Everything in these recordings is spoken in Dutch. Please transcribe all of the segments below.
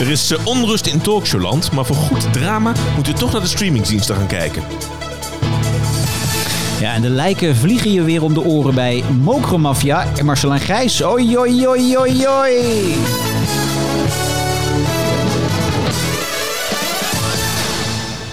Er is eh, onrust in talkshowland, maar voor goed drama moet u toch naar de streamingsdiensten gaan kijken. Ja, en de lijken vliegen je weer om de oren bij Mokromafia en Marcel en Gijs. Oi, oi, oi, oi, oi.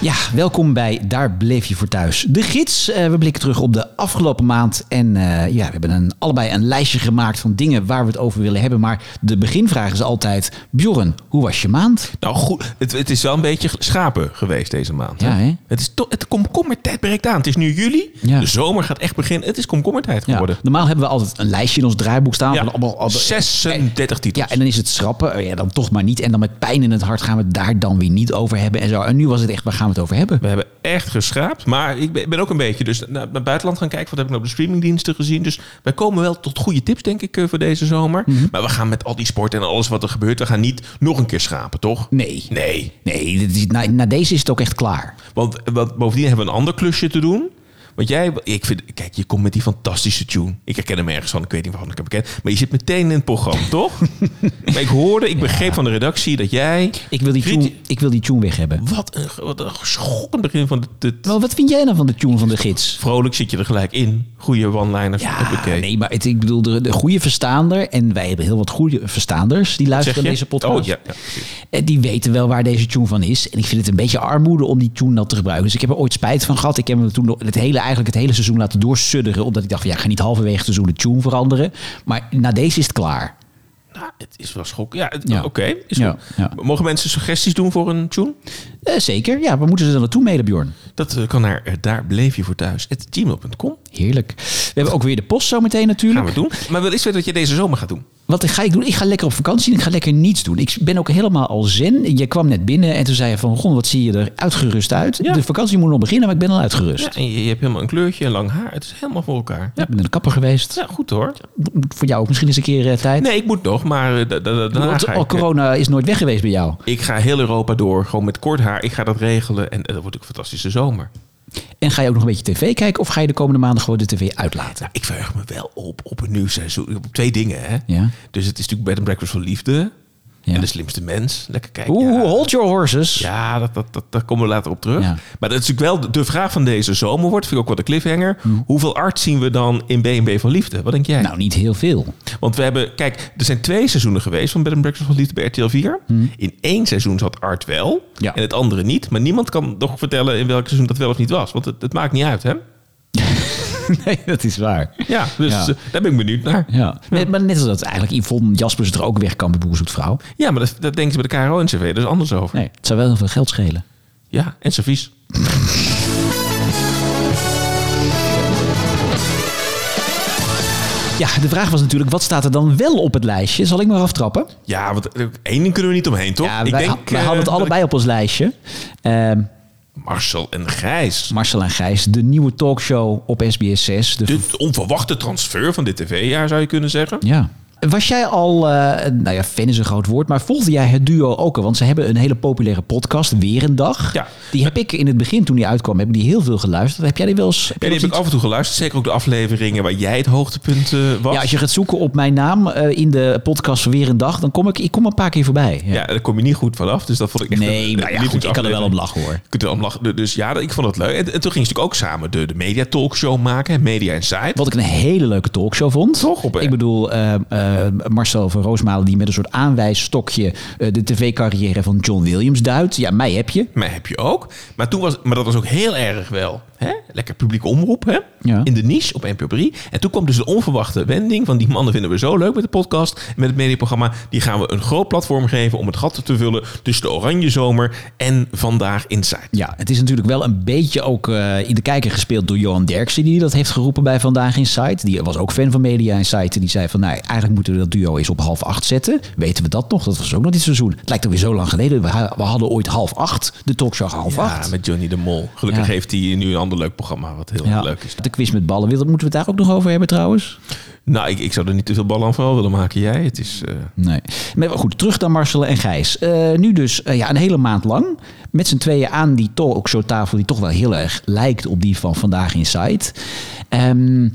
Ja, welkom bij Daar bleef je voor thuis. De gids. Eh, we blikken terug op de afgelopen maand. En eh, ja, we hebben een, allebei een lijstje gemaakt van dingen waar we het over willen hebben. Maar de beginvraag is altijd: Bjorn, hoe was je maand? Nou goed, het, het is wel een beetje schapen geweest deze maand. Ja, hè? Het, is to- het komkommertijd breekt aan. Het is nu juli. Ja. De zomer gaat echt beginnen. Het is komkommertijd Ja, geworden. normaal hebben we altijd een lijstje in ons draaiboek staan. Ja, Van allemaal, allemaal- 36 titels. Ja, en dan is het schrappen. Oh Ja, dan toch maar niet. En dan met pijn in het hart gaan we het daar dan weer niet over hebben en zo. En nu was het echt, waar gaan we het over hebben? We hebben echt geschraapt. Maar ik ben ben ook een beetje dus naar, buitenland gaan kijken. Wat heb ik nou op de streamingdiensten gezien. Dus wij komen wel tot goede tips, denk ik, eh, voor deze zomer. Mhm. Maar we gaan met al die sport en alles wat er gebeurt. We gaan niet nog een keer schapen, toch? Nee. Nee. Nee, dit is- na, na deze is het ook echt klaar. Want, want bovendien hebben we een ander klusje te doen. Want jij, ik vind, kijk, je komt met die fantastische tune. Ik herken hem ergens van, ik weet niet waarvan ik hem ken. Maar je zit meteen in het programma, toch? maar ik hoorde, ik begreep van de redactie dat jij... Ik wil die tune, ik wil die tune weg hebben. Wat een, wat een schokkend begin van de, de- Wel, wat vind jij dan van de tune van de gids? Vrolijk zit je er gelijk in. Goede one-liners. Ja, hoppakee. nee, maar het, ik bedoel, de, de goede verstaander... en wij hebben heel wat goede verstaanders die luisteren naar deze podcast. Oh, ja, ja, die weten wel waar deze tune van is. En ik vind het een beetje armoede om die tune dan te gebruiken. Dus ik heb er ooit spijt van gehad. Ik heb hem toen het hele, eigenlijk het hele seizoen laten doorsudderen. Omdat ik dacht, van, ja, ik ga niet halverwege het seizoen de tune veranderen. Maar na deze is het klaar. Nou, het is wel schokkend. Ja, oké. is Ja. Mogen mensen suggesties doen voor een tune? Eh, zeker, ja. Waar moeten ze dan naartoe mailen, Bjorn? Dat eh, kan naar eh, daar bleef je voor thuis. gmail.com. Heerlijk. We hebben ook weer de post zometeen natuurlijk. Gaan we doen. Maar wil eens weten wat je deze zomer gaat doen. Wat ga ik doen? Ik ga lekker op vakantie en ik ga lekker niets doen. Ik ben ook helemaal al zen. Je kwam net binnen en toen zei je van... Gon, wat zie je er uitgerust uit? Ja. De vakantie moet nog beginnen, maar ik ben al uitgerust. Ja, en je, je hebt helemaal een kleurtje en lang haar. Het is helemaal voor elkaar. Ja, ik ben naar de kapper geweest. Ja, goed hoor. Voor jou ook misschien eens een keer eh, tijd. Nee, ik moet nog, maar eh, da- da- da- daarna Want ga al ik... eh, corona is nooit weg geweest bij jou. Ik ga heel Europa door, gewoon met kort haar. Ik ga dat regelen en dat wordt ook een fantastische zomer. En ga je ook nog een beetje tv kijken of ga je de komende maanden gewoon de tv uitlaten? Nou, ik verheug me wel op, op een nieuw seizoen. Op twee dingen, hè. Ja. Dus het is natuurlijk Bed and Breakfast voor Liefde. Ja. En de slimste mens. Lekker kijken. Oeh, ja. hold your horses. Ja, dat, dat, dat, daar komen we later op terug. Ja. Maar dat is natuurlijk wel de, vraag van deze zomer wordt. Vind ik ook wel de cliffhanger. Hm. Hoeveel art zien we dan in B&B van Liefde? Wat denk jij? Nou, niet heel veel. Want we hebben, kijk, er zijn twee seizoenen geweest van Bed and Breakfast van Liefde bij RTL 4. In één seizoen zat Art wel Hm. En het andere niet. Maar niemand kan nog vertellen in welk seizoen dat wel of niet was. Want het, het maakt niet uit, hè? nee, dat is waar. Ja, dus Ja. eh, daar ben ik benieuwd naar. Ja. Nee, maar net als dat eigenlijk Yvonne Jaspers er ook weg kan bij Boer Zoekt Vrouw. Ja, maar dat, dat denken ze bij de KRO en CV. Is anders over. Nee, het zou wel heel veel geld schelen. Ja, en servies. Ja, de vraag was natuurlijk, wat staat er dan wel op het lijstje? Zal ik maar aftrappen? Ja, want eh, één ding kunnen we niet omheen, toch? Ja, ik wij, denk, wij eh, hadden het allebei op ons lijstje. Ehm, ik- Marcel en Gijs. Marcel en Gijs, de nieuwe talkshow op SBS 6. De De onverwachte transfer van dit tv-jaar, zou je kunnen zeggen. Ja. Was jij al, eh, nou ja, fan is een groot woord, maar volgde jij het duo ook al? Want ze hebben een hele populaire podcast, Weer een Dag. Ja. Die heb ik in het begin, toen die uitkwam, heb ik die heel veel geluisterd. Heb jij die wel eens? Ja, die heb ik af en toe geluisterd. Zeker ook de afleveringen waar jij het hoogtepunt eh, was. Ja, als je gaat zoeken op mijn naam eh, in de podcast Weer een Dag, dan kom ik, ik kom een paar keer voorbij. Ja. Ja, daar kom je niet goed vanaf. Dus dat vond ik echt Nee, een- maar ja, goed, ik kan er wel op lievelingsaflevering. lachen hoor. Je kunt er om lachen. Dus ja, ik vond het leuk. En, en toen ging ze natuurlijk ook samen de, de media talkshow maken. Media Insight. Wat ik een hele leuke talkshow vond. Toch, op, ik bedoel, Marcel van Roosmalen die met een soort aanwijsstokje eh, de tv-carrière van John Williams duidt. Ja, mij heb je. Mij heb je ook. Maar, toen was, maar dat was ook heel erg wel. Hè? Lekker publieke omroep. Hè? Ja. In de niche op NPO 3. En toen kwam dus de onverwachte wending van die mannen vinden we zo leuk met de podcast. Met het mediaprogramma. Die gaan we een groot platform geven om het gat te vullen tussen de Oranje Zomer en Vandaag Insight. Ja, het is natuurlijk wel een beetje ook eh, in de kijker gespeeld door Johan Derksen, die dat heeft geroepen bij Vandaag Insight. Die was ook fan van Media Insight. En die zei van, nou, eigenlijk moeten we dat duo eens op half acht zetten. Weten we dat nog? Dat was ook nog dit seizoen. Het lijkt alweer zo lang geleden. We, ha- we hadden ooit half acht, de talkshow half Ja, acht. met Johnny de Mol. Gelukkig Ja. heeft hij nu een ander leuk programma, wat heel Ja, leuk is. De quiz met ballen. Wil- Moeten we het daar ook nog over hebben trouwens? Nou, ik, ik zou er niet te veel ballen aan vooral willen maken. Jij, het is... eh, Nee. Maar goed, terug naar Marcel en Gijs. Eh, nu dus eh, ja, een hele maand lang. Met z'n tweeën aan die talkshowtafel die toch wel heel erg lijkt op die van Vandaag Insight. Ehm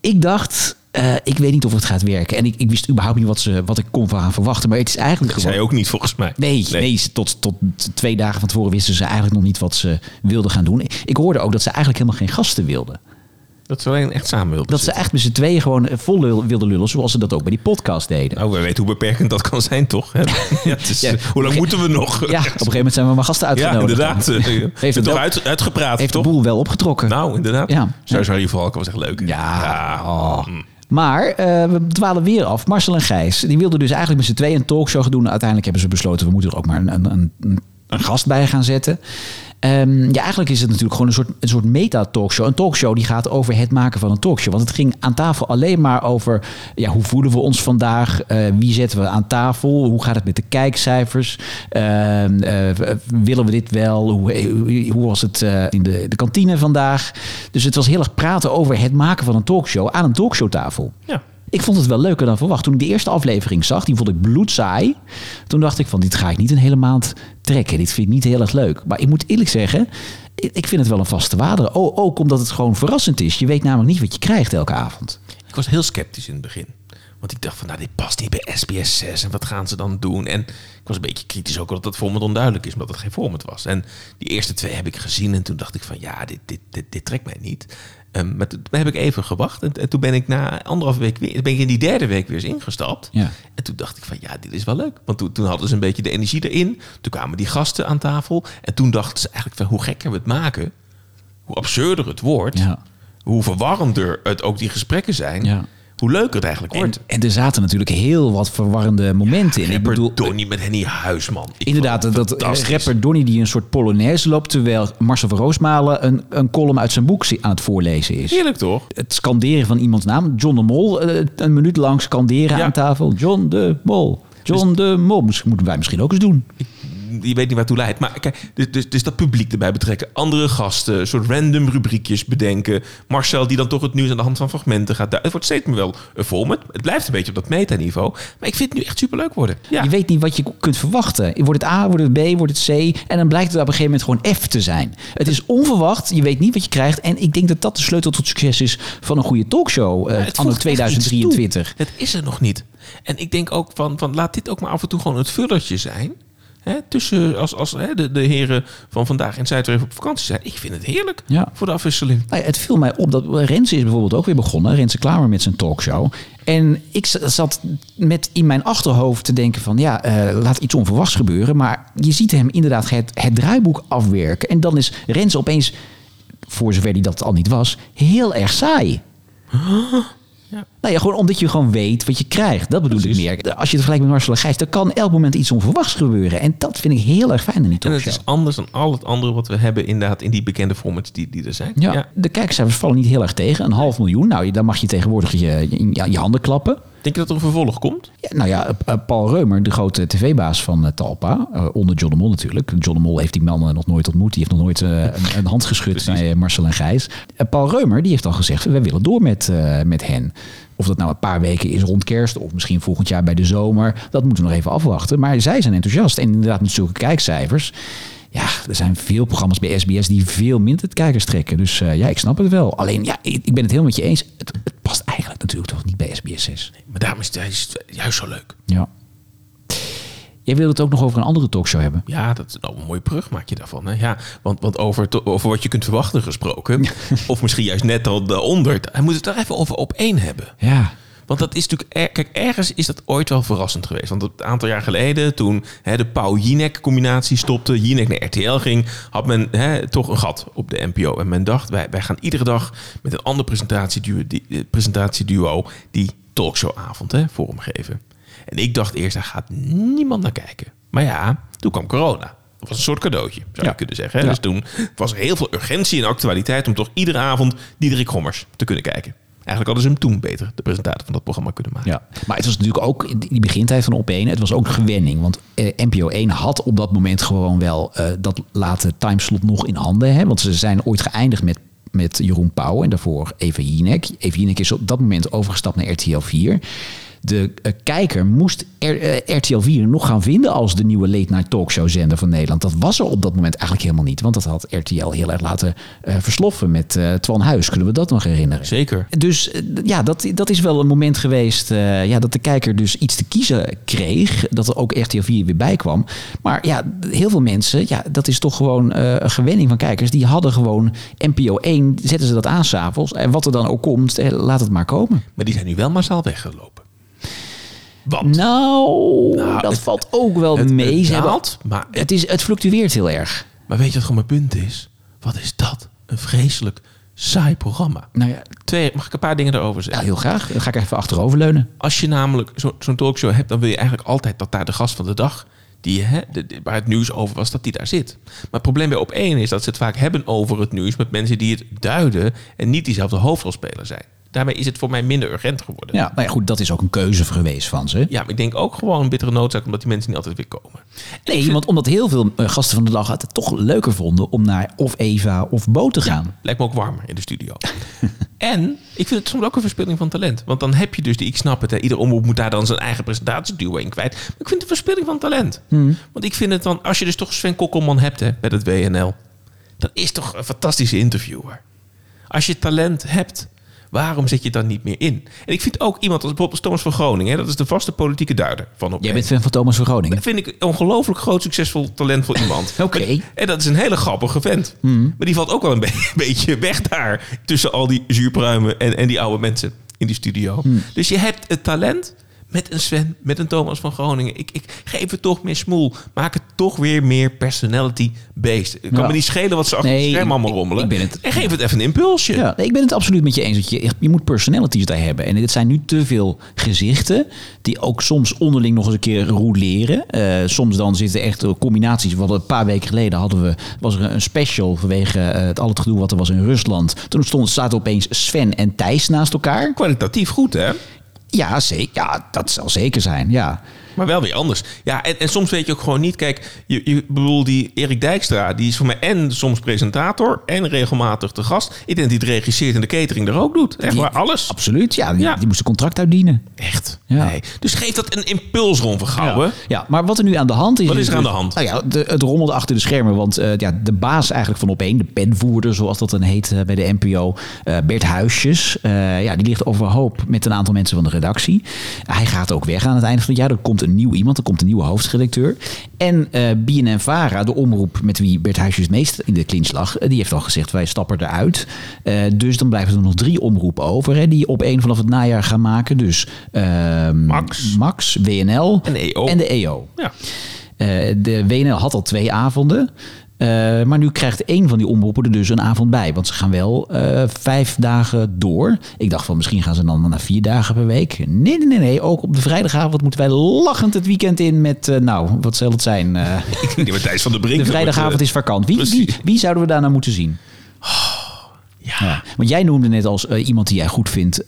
ik dacht, eh, ik weet niet of het gaat werken. En ik, ik wist überhaupt niet wat, ze, wat ik kon van verwachten. Maar het is eigenlijk Dat gewoon... je ook niet volgens mij. Nee, nee. tot, tot twee dagen van tevoren wisten ze eigenlijk nog niet wat ze wilden gaan doen. Ik hoorde ook dat ze eigenlijk helemaal geen gasten wilden. Dat ze alleen echt samen wilden Dat ze echt met z'n tweeën gewoon vol lul- wilden lullen, zoals ze dat ook bij die podcast deden. Nou, we weten hoe beperkend dat kan zijn, toch? ja, Ja. eh, hoe lang moeten we nog? Ja, op een gegeven moment zijn we maar gasten Ja, uitgenodigd. inderdaad. eh, Heeft het wel- uit, uitgepraat, Heeft de toch? boel wel opgetrokken. Nou, inderdaad. Ja. Zo zou je vooral was echt leuk. Ja. oh. Maar eh, we dwalen weer af. Marcel en Gijs, die wilden dus eigenlijk met z'n tweeën een talkshow gaan doen. Uiteindelijk hebben ze besloten, we moeten er ook maar een, een, een, een gast bij gaan zetten. Ehm, ja, eigenlijk is het natuurlijk gewoon een soort, een soort meta-talkshow. Een talkshow die gaat over het maken van een talkshow. Want het ging aan tafel alleen maar over ja, hoe voelen we ons vandaag? Eh, wie zetten we aan tafel? Hoe gaat het met de kijkcijfers? Ehm, eh, willen we dit wel? Hoe, hoe was het eh, in de, de kantine vandaag? Dus het was heel erg praten over het maken van een talkshow aan een talkshowtafel. Ja. Ik vond het wel leuker dan verwacht. Toen ik de eerste aflevering zag, die vond ik bloedsaai. Toen dacht ik van, dit ga ik niet een hele maand trekken. Dit vind ik niet heel erg leuk. Maar ik moet eerlijk zeggen, ik vind het wel een vaste waarde. Ook omdat het gewoon verrassend is. Je weet namelijk niet wat je krijgt elke avond. Ik was heel sceptisch in het begin. Want ik dacht van, nou, dit past niet bij SBS 6. En wat gaan ze dan doen? En ik was een beetje kritisch ook omdat het format onduidelijk is. Omdat het geen format was. En die eerste twee heb ik gezien. En toen dacht ik van, ja, dit, dit, dit, dit trekt mij niet. Ehm, maar toen heb ik even gewacht. En, en toen ben ik na anderhalf week weer... ben ik in die derde week weer eens ingestapt. Ja. En toen dacht ik van, ja, dit is wel leuk. Want toen, toen hadden ze een beetje de energie erin. Toen kwamen die gasten aan tafel. En toen dachten ze eigenlijk van, hoe gekker we het maken... hoe absurder het wordt... Ja. hoe verwarrender het ook die gesprekken zijn... Ja. Hoe leuker het eigenlijk En, wordt. en er zaten natuurlijk heel wat verwarrende momenten in. Ik bedoel, Donnie met Henny Huisman. Ik Inderdaad, dat rapper Donny die een soort polonaise loopt... terwijl Marcel van Roosmalen een, een column uit zijn boek aan het voorlezen is. Heerlijk toch? Het scanderen van iemands naam. John de Mol, eh, een minuut lang scanderen Ja. aan tafel. John de Mol. John de Mol. Moeten wij misschien ook eens doen. Je weet niet waartoe leidt. Maar kijk, dus, dus, dus dat publiek erbij betrekken. Andere gasten, een soort random rubriekjes bedenken. Marcel die dan toch het nieuws aan de hand van fragmenten gaat. Het wordt steeds meer wel een format. Het blijft een beetje op dat metaniveau. Maar ik vind het nu echt superleuk worden. Ja. Je weet niet wat je kunt verwachten. Wordt het A, wordt het B, wordt het C? En dan blijkt het op een gegeven moment gewoon F te zijn. Het is onverwacht. Je weet niet wat je krijgt. En ik denk dat dat de sleutel tot succes is van een goede talkshow. het anno voegt echt iets 2023. toe. Het is er nog niet. En ik denk ook van, van laat dit ook maar af en toe gewoon het vullertje zijn. Hè, tussen als, als hè, de, de heren van vandaag in Zuid even op vakantie zijn. Ik vind het heerlijk Ja. voor de afwisseling. Nou ja, het viel mij op dat Renze is bijvoorbeeld ook weer begonnen. Renze Klamer met zijn talkshow. En ik zat met in mijn achterhoofd te denken van... ja, eh, laat iets onverwachts gebeuren. Maar je ziet hem inderdaad het, het draaiboek afwerken. En dan is Renze opeens, voor zover hij dat al niet was... heel erg saai. Ja. Nou ja, gewoon omdat je gewoon weet wat je krijgt. Dat bedoel Precies. ik meer. Als je het vergelijkt met Marcel en Gijs... dan kan elk moment iets onverwachts gebeuren. En dat vind ik heel erg fijn in die En het talkshow. is anders dan al het andere wat we hebben inderdaad in die bekende formats die, die er zijn. Ja, de kijkcijfers vallen niet heel erg tegen. Een half miljoen. Nou, dan mag je tegenwoordig je, je, je handen klappen. Denk je dat er een vervolg komt? Ja, nou ja, eh, Paul Reumer, de grote tv-baas van eh, Talpa, eh, onder John de Mol natuurlijk. John de Mol heeft die man eh, nog nooit ontmoet. Die heeft nog nooit eh, een, een hand geschud bij eh, Marcel en Gijs. Paul Reumer, die heeft al gezegd, wij willen door met, eh, met hen. Of dat nou een paar weken is rond kerst of misschien volgend jaar bij de zomer. Dat moeten we nog even afwachten. Maar zij zijn enthousiast. En inderdaad met zulke kijkcijfers. Ja, er zijn veel programma's bij SBS die veel minder kijkers trekken. Dus eh, ja, ik snap het wel. Alleen, ja, ik, ik ben het helemaal met je eens. Het, het past eigenlijk natuurlijk toch niet bij SBS 6. Maar daarom is het juist- zo leuk. Ja. Jij wilde het ook nog over een andere talkshow hebben. Ja, dat is nou een mooie brug maak je daarvan. Hè? Ja, want, want over wat je kunt verwachten gesproken, of misschien juist net al daaronder, hij moet het daar even over op één hebben. Ja. Want dat is natuurlijk, er- kijk, ergens is dat ooit wel verrassend geweest. Want een aantal jaar geleden, toen hè, de Pauw-Jinek-combinatie stopte, Jinek naar RTL ging, had men hè, toch een gat op de NPO. En men dacht, wij, wij gaan iedere dag met een ander presentatieduo die, eh, presentatieduo die talkshowavond hè, vormgeven. En ik dacht eerst, daar gaat niemand naar kijken. Maar ja, toen kwam corona. Dat was een soort cadeautje, zou Ja. je kunnen zeggen. Hè? Ja. Dus toen was er heel veel urgentie en actualiteit om toch iedere avond Diederik Gommers te kunnen kijken. Eigenlijk hadden ze hem toen beter, de presentator van dat programma, kunnen maken. ja. Maar het was natuurlijk ook in die begintijd van op 1. Het was ook gewenning. Want eh, NPO 1 had op dat moment gewoon wel eh, dat late timeslot nog in handen. Hè? Want ze zijn ooit geëindigd met, met Jeroen Pauw en daarvoor Eva Jinek. Eva Jinek is op dat moment overgestapt naar RTL 4. De eh, kijker moest R- eh, RTL 4 nog gaan vinden als de nieuwe late night talkshow zender van Nederland. Dat was er op dat moment eigenlijk helemaal niet. Want dat had RTL heel erg laten eh, versloffen met Twan Huis. Kunnen we dat nog herinneren? Zeker. Dus ja, dat, dat is wel een moment geweest ja, dat de kijker dus iets te kiezen kreeg. Dat er ook RTL 4 weer bij kwam. Maar ja, heel veel mensen, ja, dat is toch gewoon een gewenning van kijkers. Die hadden gewoon NPO 1, zetten ze dat aan s'avonds. En wat er dan ook komt, laat het maar komen. Maar die zijn nu wel massaal weggelopen. Want Nou, Nou, dat het- valt ook wel het- mee. het daalt, maar- het, is, het fluctueert heel erg. Maar weet je wat gewoon mijn punt is? Wat is dat? Een vreselijk saai programma. Nou ja, Twee, mag ik een paar dingen daarover ja, zeggen? heel graag. Dan ga ik even achteroverleunen. Als je namelijk zo- zo'n talkshow hebt, dan wil je eigenlijk altijd dat daar de gast van de dag, die, hè, de, de- waar het nieuws over was, dat die daar zit. Maar het probleem bij op één is dat ze het vaak hebben over het nieuws met mensen die het duiden en niet diezelfde hoofdrolspeler zijn. Daarmee is het voor mij minder urgent geworden. Ja, maar ja, goed, dat is ook een keuze geweest van ze. Ja, maar ik denk ook gewoon een bittere noodzaak omdat die mensen niet altijd weer komen. Nee, want omdat heel veel eh, gasten van de dag het toch leuker vonden om naar of Eva of Bo te gaan. Lijkt me ook warmer in de studio. en ik vind het soms ook een verspilling van talent. Want dan heb je dus, die, ik snap het, hè, ieder omroep moet daar dan zijn eigen presentatieduo in kwijt. Maar ik vind het een verspilling van talent. Want ik vind het dan, als je dus toch Sven Kokkelman hebt hè, met het WNL. Dat is toch een fantastische interviewer. Als je talent hebt, waarom zet je het dan niet meer in? En ik vind ook iemand als bijvoorbeeld Thomas van Groningen. Hè, dat is de vaste politieke duider van op Jij bent fan van Thomas van Groningen. dat vind ik een ongelooflijk groot, succesvol, talentvol iemand. Oké. En dat is een hele grappige vent. Maar die valt ook wel een be- beetje weg daar. Tussen al die zuurpruimen en, en die oude mensen in die studio. Dus je hebt het talent met een Sven, met een Thomas van Groningen. Ik, ik geef het toch meer smoel. Maak het toch weer meer personality-based. Het kan Ja. me niet schelen wat ze achter Nee, het scherm allemaal rommelen. ik ben het- En geef het even een impulsje. Ja, nee, ik ben het absoluut met je eens. Dat je, echt- je moet personalities daar hebben. En dit zijn nu te veel gezichten. Die ook soms onderling nog eens een keer rouleren. Eh, soms dan zitten echt combinaties. Want een paar weken geleden hadden we, was er een special vanwege eh, het al het gedoe wat er was in Rusland. Toen stond, zaten opeens Sven en Thijs naast elkaar. Kwalitatief goed, hè? Ja, zeker. Ja, dat zal zeker zijn. Ja. Maar wel weer anders. Ja, en, en soms weet je ook gewoon niet. Kijk, je, je bedoel, die Erik Dijkstra, die is voor mij en soms presentator en regelmatig te gast. Ik denk dat hij het regisseert en de catering er ook doet. Echt waar, alles. Absoluut. Ja, die, Ja. die moest een contract uitdienen. Echt. Ja. Nee. Dus geef dat een impuls rond vergouwen. Ja, maar wat er nu aan de hand is... Wat is er aan dus- de hand? Nou ja, de, het rommelt achter de schermen. Want eh, ja, de baas eigenlijk van Op1, de penvoerder, zoals dat dan heet eh, bij de NPO, eh, Bert Huisjes. ja, die ligt overhoop met een aantal mensen van de redactie. Hij gaat ook weg aan het einde van het jaar. Er komt een nieuw iemand, er komt een nieuwe hoofdredacteur. En eh BNN-Vara, de omroep met wie Bert Huisjes meest in de clinch lag, eh, die heeft al gezegd, wij stappen eruit. Eh, dus dan blijven er nog drie omroepen over, hè, die op één vanaf het najaar gaan maken. Dus ehm, Max. Max, WNL En de EO. En de EO. Ja. De WNL had al twee avonden. Eh, maar nu krijgt één van die omroepen er dus een avond bij. Want ze gaan wel eh, vijf dagen door. Ik dacht van misschien gaan ze dan naar vier dagen per week. Nee, nee, nee. nee. Ook op de vrijdagavond moeten wij lachend het weekend in met... eh, nou, wat zal het zijn? Ik Matthijs van der Brink. de vrijdagavond is vakant. Wie, wie, wie zouden we daar nou moeten zien? Ja. Want jij noemde net als iemand die jij goed vindt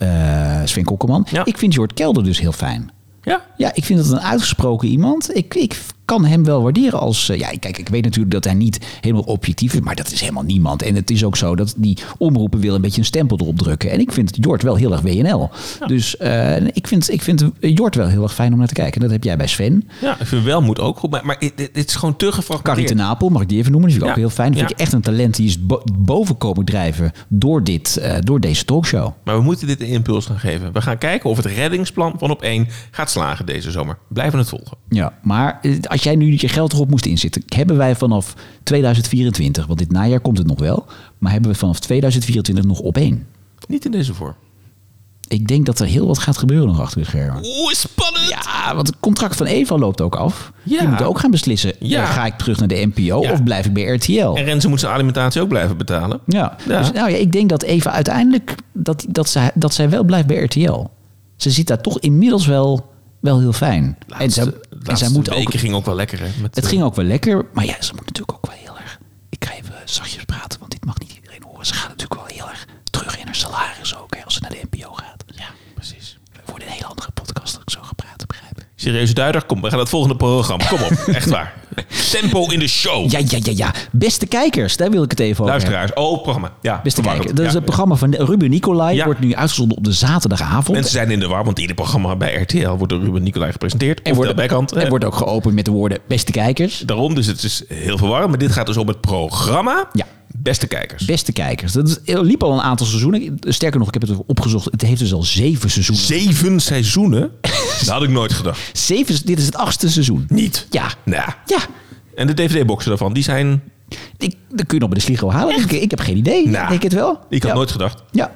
Sven Kokkelman. Ja. Ik vind Jort Kelder dus heel fijn. Ja. Ja, ik vind dat een uitgesproken iemand. Ik, ik kan hem wel waarderen als... eh, ja, kijk, ik weet natuurlijk dat hij niet helemaal objectief is... maar dat is helemaal niemand. En het is ook zo dat die omroepen willen een beetje een stempel erop drukken. En ik vind Jort wel heel erg WNL. Dus eh, ik, vind, ik vind Jort wel heel erg fijn om naar te kijken. Dat heb jij bij Sven. ja, ik vind wel moet ook goed. Maar, maar dit, dit is gewoon te Carrie gefragmenteerd. ten Napel, mag ik die even noemen? Die vind ik Ja. ook heel fijn. Dat vind ik echt een talent. Die is bo- boven komen drijven door, dit, eh, door deze talkshow. Maar we moeten dit een impuls gaan geven. We gaan kijken of het reddingsplan van op één gaat slagen deze zomer. Blijven het volgen. Ja, maar als jij nu je geld erop moest inzetten, hebben wij vanaf 2024, want dit najaar komt het nog wel, maar hebben we vanaf 2024 nog op één? Niet in deze vorm. Ik denk dat er heel wat gaat gebeuren nog achter de schermen. Oeh, spannend! Ja, want het contract van Eva loopt ook af. Ja. Die moet ook gaan beslissen. Ja. eh, Ga ik terug naar de NPO Ja. of blijf ik bij RTL? En Renze moet zijn alimentatie ook blijven betalen. Ja. Ja. Dus, nou ja, ik denk dat Eva uiteindelijk dat, dat, zij, dat zij wel blijft bij RTL. Ze zit daar toch inmiddels wel, wel heel fijn. en Laatste, zij, de en zij moet ook ging ook wel lekker. Hè, met, Het eh, ging ook wel lekker, maar ja, ze moet natuurlijk ook wel heel erg. Ik ga even zachtjes praten, want dit mag niet iedereen horen. Ze gaat natuurlijk wel heel erg terug in haar salaris ook, hè, als ze naar de NPO gaat. Ja, precies. We worden een hele andere podcast als ik zo ga praten, begrijp ik. Serieuze duider, kom, we gaan het volgende programma. Kom op, echt waar. Tempo in de show. Ja, ja, ja, ja. Beste kijkers, daar wil ik het even over hebben. Luisteraars. Oh, programma. Ja, Beste kijkers, dat is Ja. het programma van Ruben Nicolai. Ja. Wordt nu uitgezonden op de zaterdagavond. Mensen zijn in de war, want ieder programma bij RTL wordt door Ruben Nicolai gepresenteerd. en wordt, de bijkant. en wordt ook geopend met de woorden beste kijkers. Daarom, dus het is heel verwarrend. Maar dit gaat dus om het programma. Ja. Beste kijkers. Beste kijkers. Dat is, er liep al een aantal seizoenen. Sterker nog, ik heb het opgezocht. Het heeft dus al zeven seizoenen. Zeven seizoenen? Dat had ik nooit gedacht. Zeven, dit is het achtste seizoen. Niet? Ja. Nou, Ja. en de DVD-boxen daarvan, die zijn... Ik, dat kun je nog bij de Sligo halen. Ik, ik heb geen idee. Nou, Denk het wel? Ik had Ja. nooit gedacht. Ja,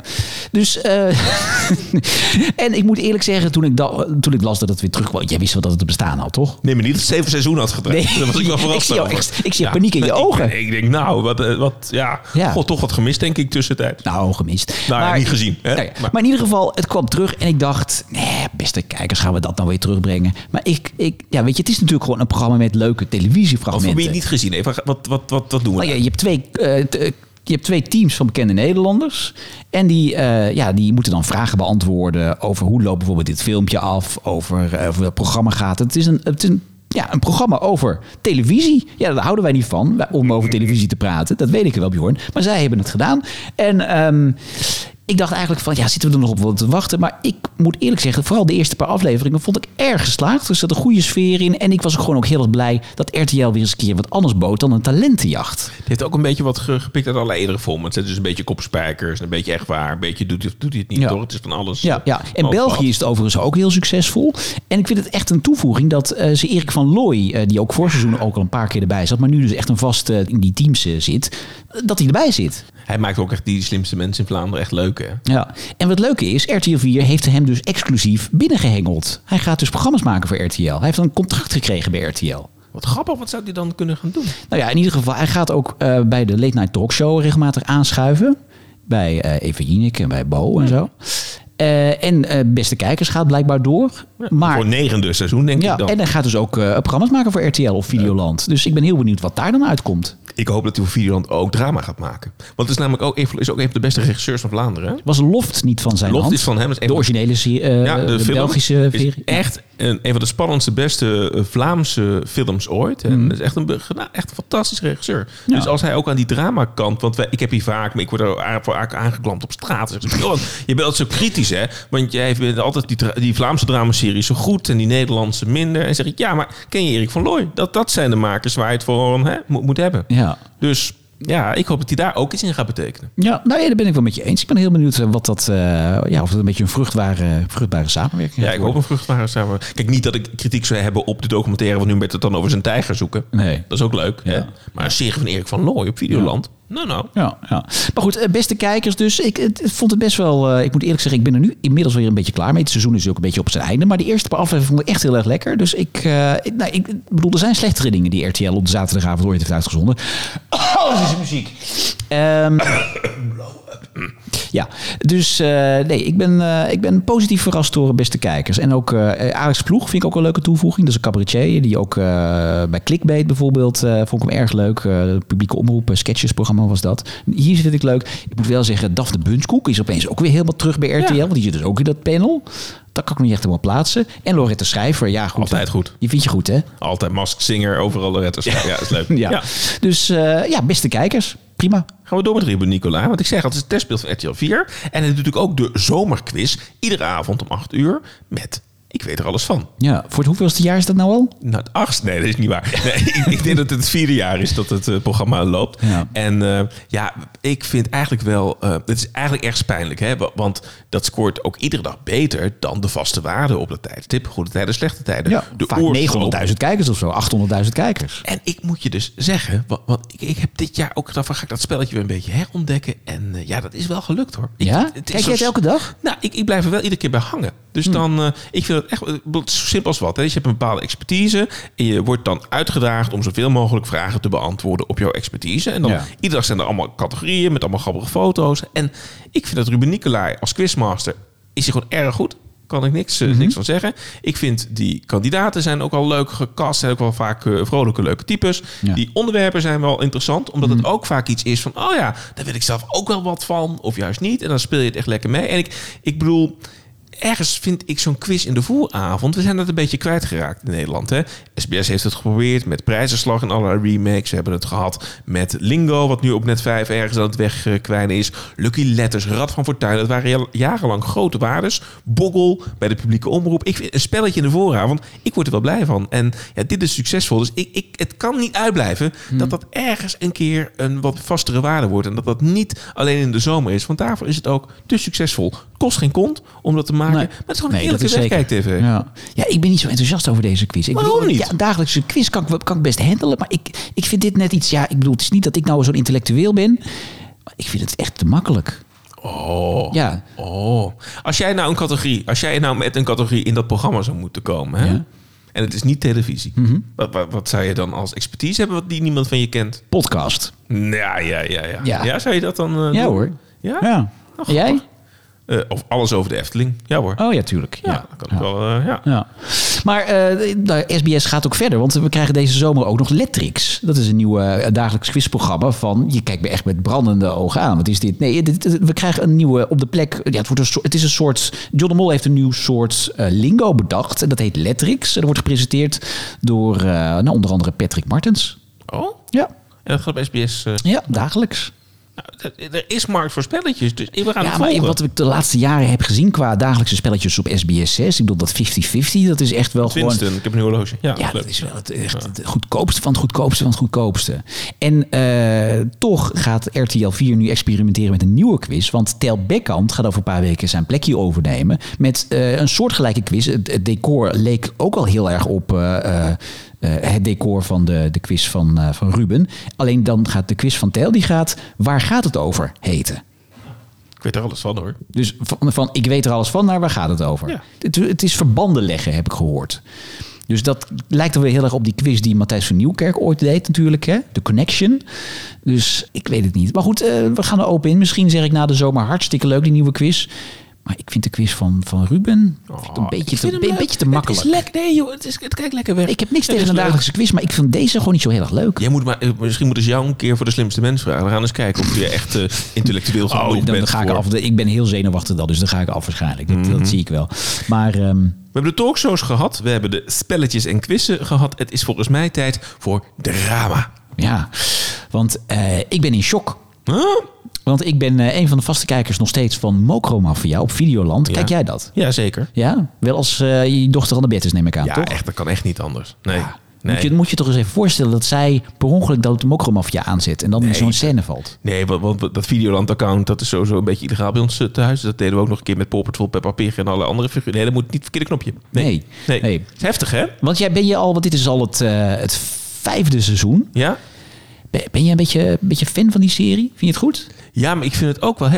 dus. eh, en ik moet eerlijk zeggen, toen ik, da- toen ik las dat het weer terugkwam. Jij wist wel dat het bestaan had, toch? Nee, maar niet dat het zeven seizoenen had gedraaid. Nee. Daar was ik wel Ik verrast zie ik zie paniek in je ogen. Ik, ik denk, nou, wat, eh, wat ja, Ja. God, toch wat gemist, denk ik, tussentijd. Nou, gemist. Nou ja, niet gezien, hè? Nou ja, Maar- maar, in ieder geval, het kwam terug en ik dacht, nee, beste kijkers, gaan we dat nou weer terugbrengen? Maar ik, ik ja, weet je, het is natuurlijk gewoon een programma met leuke Of heb televisiefragmenten. je het niet gezien? Even, wat, wat, wat, wat doen we? Nou ja, je hebt twee. eh, je hebt twee teams van bekende Nederlanders. En die, eh, ja, die moeten dan vragen beantwoorden over hoe loopt bijvoorbeeld dit filmpje af. Over, eh, over welk programma gaat het. Het is een, het is een, ja, een programma over televisie. Ja, daar houden wij niet van, om over televisie te praten. Dat weet ik wel, Bjorn. Maar zij hebben het gedaan. En ehm, ik dacht eigenlijk van, ja, zitten we er nog op wat te wachten? Maar ik moet eerlijk zeggen, vooral de eerste paar afleveringen vond ik erg geslaagd. Er zat een goede sfeer in. En ik was ook gewoon ook heel erg blij dat RTL weer eens een keer wat anders bood dan een talentenjacht. Het heeft ook een beetje wat ge- gepikt uit alle eerdere formats. Het is dus een beetje kopspijkers, een beetje echt waar, een beetje doet, hij- doet hij het niet Ja. door. Het is van alles. Ja, ja. En België is het overigens ook heel succesvol. En ik vind het echt een toevoeging dat eh, ze Erik van Looy, eh, die ook voor seizoen ook al een paar keer erbij zat, maar nu dus echt een vast eh, in die teams eh, zit, eh, dat hij erbij zit. Hij maakt ook echt die slimste mensen in Vlaanderen echt leuk, hè? Ja. En wat leuke is, RTL 4 heeft hem dus exclusief binnengehengeld. Hij gaat dus programma's maken voor RTL. Hij heeft een contract gekregen bij RTL. Wat grappig, wat zou hij dan kunnen gaan doen? Nou ja, in ieder geval, hij gaat ook eh, bij de Late Night Talkshow regelmatig aanschuiven. Bij eh Eva Jinek en bij Bo en zo. Eh, en eh, Beste Kijkers gaat blijkbaar door. maar Voor negende seizoen, denk Ja, ik dan. en hij gaat dus ook eh, programma's maken voor RTL of Videoland. Dus ik ben heel benieuwd wat daar dan uitkomt. Ik hoop dat hij voor Videoland ook drama gaat maken. Want het is namelijk ook, een- is ook een van de beste regisseurs van Vlaanderen. hè? Was Loft niet van zijn Loft hand? is van hem. Is De originele Ja, de, Belgische is serie. echt een, een van de spannendste, beste Vlaamse films ooit. En dat is echt een, nou, echt een fantastische regisseur. Ja. Dus als hij ook aan die dramakant... Want wij, ik heb hier vaak, maar ik word er voor aangeklampt op straat. Dus ik zeg, "Johan, je bent zo kritisch, hè? Want jij vindt altijd die, die Vlaamse dramaseries zo goed... en die Nederlandse minder. En zeg ik, ja, maar ken je Erik van Looy? Dat, dat zijn de makers waar je het voor hè, moet, moet hebben. Ja. Dus ja, ik hoop dat hij daar ook iets in gaat betekenen. Ja, nou ja, daar ben ik wel met je eens. Ik ben heel benieuwd eh, wat dat, eh, ja, of het een beetje een vruchtbare, vruchtbare samenwerking Ja, ik hoop een vruchtbare samen. Kijk, niet dat ik kritiek zou hebben op de documentaire... want nu met het dan over zijn tijger zoeken. Nee. Dat is ook leuk. Hè? Ja. Maar een serie van Erik van Looy op Videoland. Nou, nou. Ja, ja. Maar goed, eh, beste kijkers, dus ik het, het vond het best wel. eh, ik moet eerlijk zeggen, ik ben er nu inmiddels weer een beetje klaar mee. Het seizoen is ook een beetje op zijn einde. Maar die eerste paar afleveringen vond ik echt heel erg lekker. Dus ik, eh, ik, nou, ik bedoel, er zijn slechtere dingen die RTL op de zaterdagavond ooit heeft uitgezonden. Oh, dat is muziek. Ehm, ja, dus eh, nee, ik ben, eh, ik ben positief verrast door beste kijkers. En ook eh, Alex Ploeg vind ik ook een leuke toevoeging. Dat is een cabaretier die ook eh, bij Clickbait bijvoorbeeld eh, vond ik hem erg leuk. Eh, publieke omroep, eh, sketchesprogramma was dat. Hier vind ik leuk. Ik moet wel zeggen, Daphne Bunskoek is opeens ook weer helemaal terug bij RTL. Ja. Want die zit dus ook in dat panel. Dat kan ik niet echt helemaal plaatsen. En Lorette Schrijver, ja goed. Altijd goed. Die vind je goed, hè? Altijd Mask Singer, overal de retters. Ja, dat is leuk. Ja. Ja. Dus eh, ja, beste kijkers. Prima. Gaan we door met Ruben Nicola. Want ik zeg, het is het testbeeld van RTL 4. En het is natuurlijk ook de zomerquiz. Iedere avond om 8 uur. Met Ik weet er alles van. Ja, voor het hoeveelste jaar is dat nou al? Nou, het achtste. Nee, dat is niet waar. Nee, ik, ik denk dat het het vierde jaar is dat het eh, programma loopt. Ja. En eh, ja, ik vind eigenlijk wel... eh, het is eigenlijk erg pijnlijk. Hè? wa- Want dat scoort ook iedere dag beter dan de vaste waarden op de tijdstip. Goede tijden, slechte tijden. Ja, de vaak oorsprong. 900.000 kijkers of zo, 800.000 kijkers. En ik moet je dus zeggen, wa- want ik, ik heb dit jaar ook gedacht van ga ik dat spelletje weer een beetje herontdekken. En ja, dat is wel gelukt hoor. Ik- Ja? het is Kijk jij het elke dag? Nou, ik, ik blijf er wel iedere keer bij hangen. Dus Hm. dan, ik vind het echt zo simpel als wat. Hè. Dus je hebt een bepaalde expertise en je wordt dan uitgedaagd om zoveel mogelijk vragen te beantwoorden op jouw expertise. En dan Ja. iedere dag zijn er allemaal categorieën met allemaal grappige foto's. En ik vind dat Ruben Nicolai als quizmaster is hij gewoon erg goed. Kan ik niks, eh, Mhm. niks van zeggen. Ik vind die kandidaten zijn ook al leuk gecast. Zijn ook wel vaak eh, vrolijke, leuke types. Ja. Mhm. Die onderwerpen zijn wel interessant. Omdat het ook vaak iets is van... Oh ja, daar wil ik zelf ook wel wat van. Of juist niet. En dan speel je het echt lekker mee. En ik, ik bedoel... ergens vind ik zo'n quiz in de vooravond. We zijn dat een beetje kwijtgeraakt in Nederland. Hè? SBS heeft het geprobeerd met prijzenslag en allerlei remakes. We hebben het gehad met Lingo, wat nu op net 5 ergens aan het wegkwijnen is. Lucky Letters, Rad van Fortuin. Dat waren jarenlang grote waardes. Boggel bij de publieke omroep. Ik vind een spelletje in de vooravond. Ik word er wel blij van. En ja, dit is succesvol. Dus ik, ik, het kan niet uitblijven dat dat ergens een keer een wat vastere waarde wordt. En dat dat niet alleen in de zomer is. Want daarvoor is het ook te succesvol. Kost geen kont om dat te maken. Nee. Maar het is gewoon een Nee, wegkijk-tv. Ja. ja, ik ben niet zo enthousiast over deze quiz. Ik Waarom bedoel, niet? Ja, een dagelijkse quiz kan ik, kan ik best handelen. Maar ik, ik vind dit net iets... Ja, ik bedoel, het is niet dat ik nou zo'n intellectueel ben. Maar ik vind het echt te makkelijk. Oh. Ja. Oh. Als jij nou een categorie, als jij nou met een categorie in dat programma zou moeten komen, hè? Ja. Mhm. En het is niet televisie. wat, wat, wat zou je dan als expertise hebben wat die niemand van je kent? Podcast. Ja, ja, ja, ja. Ja. Ja, zou je dat dan eh, Ja doen? hoor. Ja? Ja. Oh, En jij? Eh, of alles over de Efteling. Ja hoor. Oh ja, tuurlijk. ja, Ja. dat kan ik wel. eh, ja. Ja. Maar eh, SBS gaat ook verder, want we krijgen deze zomer ook nog Lettrix. Dat is een nieuw eh, dagelijks quizprogramma van... Je kijkt me echt met brandende ogen aan. Wat is dit? Nee, dit, dit- we krijgen een nieuwe op de plek... Ja, het, wordt een soort, het is een soort... John de Mol heeft een nieuw soort eh, lingo bedacht. En dat heet Lettrix. En dat wordt gepresenteerd door eh, nou, onder andere Patrick Martens. Oh, Ja, en dat gaat op SBS. eh, ja dagelijks. Er- is markt voor spelletjes, dus we gaan Ja, het maar volgen. wat ik de laatste jaren heb gezien qua dagelijkse spelletjes op SBS 6... Ik bedoel, dat 50-50, dat is echt wel gewoon... Winston, ik heb een horloge. Ja, dat is wel het, echt het goedkoopste van het goedkoopste van het goedkoopste. En eh, toch gaat RTL 4 nu experimenteren met een nieuwe quiz. Want Tel Beckhand gaat over een paar weken zijn plekje overnemen. Met eh, een soortgelijke quiz. Het, het decor leek ook al heel erg op eh, het decor van de, de quiz van, eh, van Ruben. Alleen dan gaat de quiz van Tel, die gaat Waar gaat het over heten. Ik weet er alles van hoor. Dus van, van ik weet er alles van naar waar gaat het over? Ja. Het, het is verbanden leggen, heb ik gehoord. Dus dat lijkt er weer heel erg op die quiz die Matthijs van Nieuwkerk ooit deed natuurlijk. Hè? De Connection. Dus ik weet het niet. Maar goed, eh, we gaan er open in. Misschien zeg ik na de zomer hartstikke leuk die nieuwe quiz. Maar ik vind de quiz van, van Ruben ik een, beetje Oh, te, een beetje te makkelijk. Het is lekker. Nee joh, het, is, het kijkt lekker weg. Ik heb niks Het tegen een dagelijkse quiz, maar ik vind deze gewoon niet zo heel erg leuk. Jij moet maar, eh, misschien moeten ze jou een keer voor de slimste mens vragen. We gaan eens kijken of je echt eh, intellectueel genoeg Oh, dan bent. ga ik af. Ik ben heel zenuwachtig dan, dus dan ga ik af waarschijnlijk. Dat, Mhm. dat zie ik wel. Maar ehm, We hebben de talkshows gehad. We hebben de spelletjes en quizzen gehad. Het is volgens mij tijd voor drama. ja, want eh, ik ben in shock. Huh? Want ik ben eh, een van de vaste kijkers nog steeds van Mokromafia op Videoland. Ja. Kijk jij dat? Ja, zeker. Ja? Wel als eh, je dochter aan de bed is, neem ik aan, Ja, toch? echt, dat kan echt niet anders. Nee. Ja. nee. Moet, je, moet je toch eens even voorstellen dat zij per ongeluk dat Mokromafia aanzet en dan in zo'n scène valt. Nee, want, want dat Videoland-account, dat is sowieso een beetje illegaal bij ons eh, thuis. Dat deden we ook nog een keer met Paw Patrol, Peppa Pig en alle andere figuren. Nee, dat moet niet het verkeerde knopje. Nee. Nee. Heftig, hè? Want jij ben je al, want dit is al het, het vijfde seizoen. Ja? Ben, je een beetje, een beetje fan van die serie? Vind je het goed? Ja, maar ik vind het ook wel...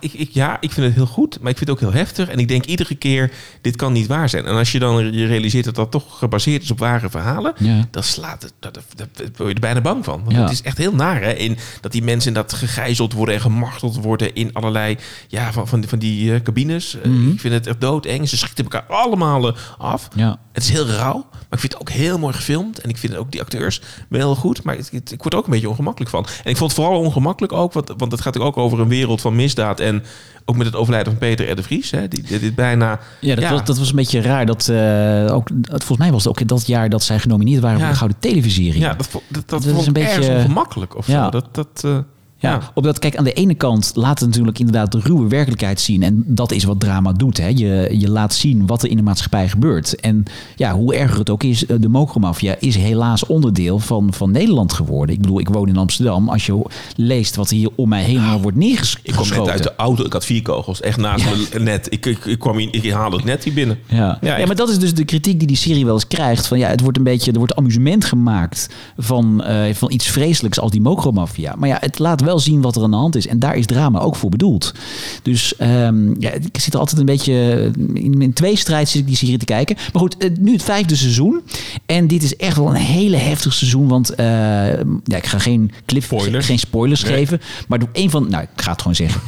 ik, ik, ja, ik vind het heel goed, maar ik vind het ook heel heftig. En ik denk iedere keer, dit kan niet waar zijn. En als je dan je realiseert dat dat toch gebaseerd is op ware verhalen... Ja. dan slaat het... Dat, dat, word je er bijna bang van. Want Ja. het is echt heel naar, hè? In, dat die mensen dat gegijzeld worden en gemarteld worden... in allerlei, ja, van, van, die- van die eh, cabines. Eh, Ik vind het echt doodeng. Ze schieten elkaar allemaal eh, af. Ja. Het is heel rauw, maar ik vind het ook heel mooi gefilmd. En ik vind ook die acteurs wel goed. Maar het, het- ik word er ook een beetje ongemakkelijk van. En ik vond het vooral ongemakkelijk ook, want, want het gaat ook over een wereld van misdaad. En ook met het overlijden van Peter R. de Vries. Hè, die, die, dit bijna... Ja, dat, Was, dat was een beetje raar. Dat, eh, ook, het- volgens mij was het ook dat jaar dat zij genomineerd waren Ja. voor de Gouden Televisie. Ja, dat, dat, dat, Dat is vond een beetje- ongemakkelijk of Ja. zo. Dat, dat, eh, Ja, ja. omdat kijk, aan de ene kant laat het natuurlijk inderdaad de ruwe werkelijkheid zien. En dat is wat drama doet. Hè. Je, je laat zien wat er in de maatschappij gebeurt. En ja, hoe erger het ook is, eh, de mokromafia is helaas onderdeel van, van Nederland geworden. Ik bedoel, ik woon in Amsterdam. Als je leest wat er hier om mij heen al wordt neergeschoten. Ik kwam net uit de auto, ik had vier kogels. Echt naast mijn net. Ik, ik, ik, kwam hier, ik haalde het net hier binnen. Ja. Ja, Ja, maar dat is dus de kritiek die die serie wel eens krijgt. Van ja, het wordt een beetje, er wordt amusement gemaakt van, eh, van iets vreselijks als die mokromafia. Maar ja, het laat wel zien wat er aan de hand is. En daar is drama ook voor bedoeld. Dus ehm, ja, ik zit er altijd een beetje in, in twee strijd zit ik die serie te kijken. Maar goed, eh, nu het vijfde seizoen. En dit is echt wel een hele heftig seizoen. Want eh, ja, ik ga geen clip, Spoilers. geen spoilers Nee. geven. Maar doe een van, nou, ik ga het gewoon zeggen.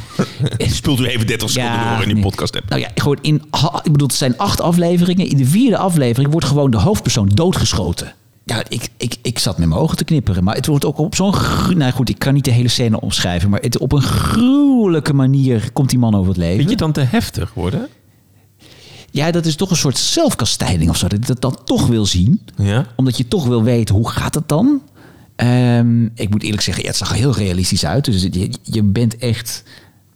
Spult u even 30 seconden Ja, door in die nee. podcast app. Nou ja, gewoon in, ik bedoel, het zijn acht afleveringen. In de vierde aflevering wordt gewoon de hoofdpersoon doodgeschoten. Ja, ik, ik, ik zat met mijn ogen te knipperen. Maar het wordt ook op zo'n... Nou goed, ik kan niet de hele scène omschrijven. Maar het, op een gruwelijke manier komt die man over het leven. Vind je het dan te heftig worden? ja, dat is toch een soort zelfkastijding of zo. Dat je dat dan toch wil zien. Ja? Omdat je toch wil weten, hoe gaat het dan? Ehm, ik moet eerlijk zeggen, ja, het zag er heel realistisch uit. Dus je, je bent echt...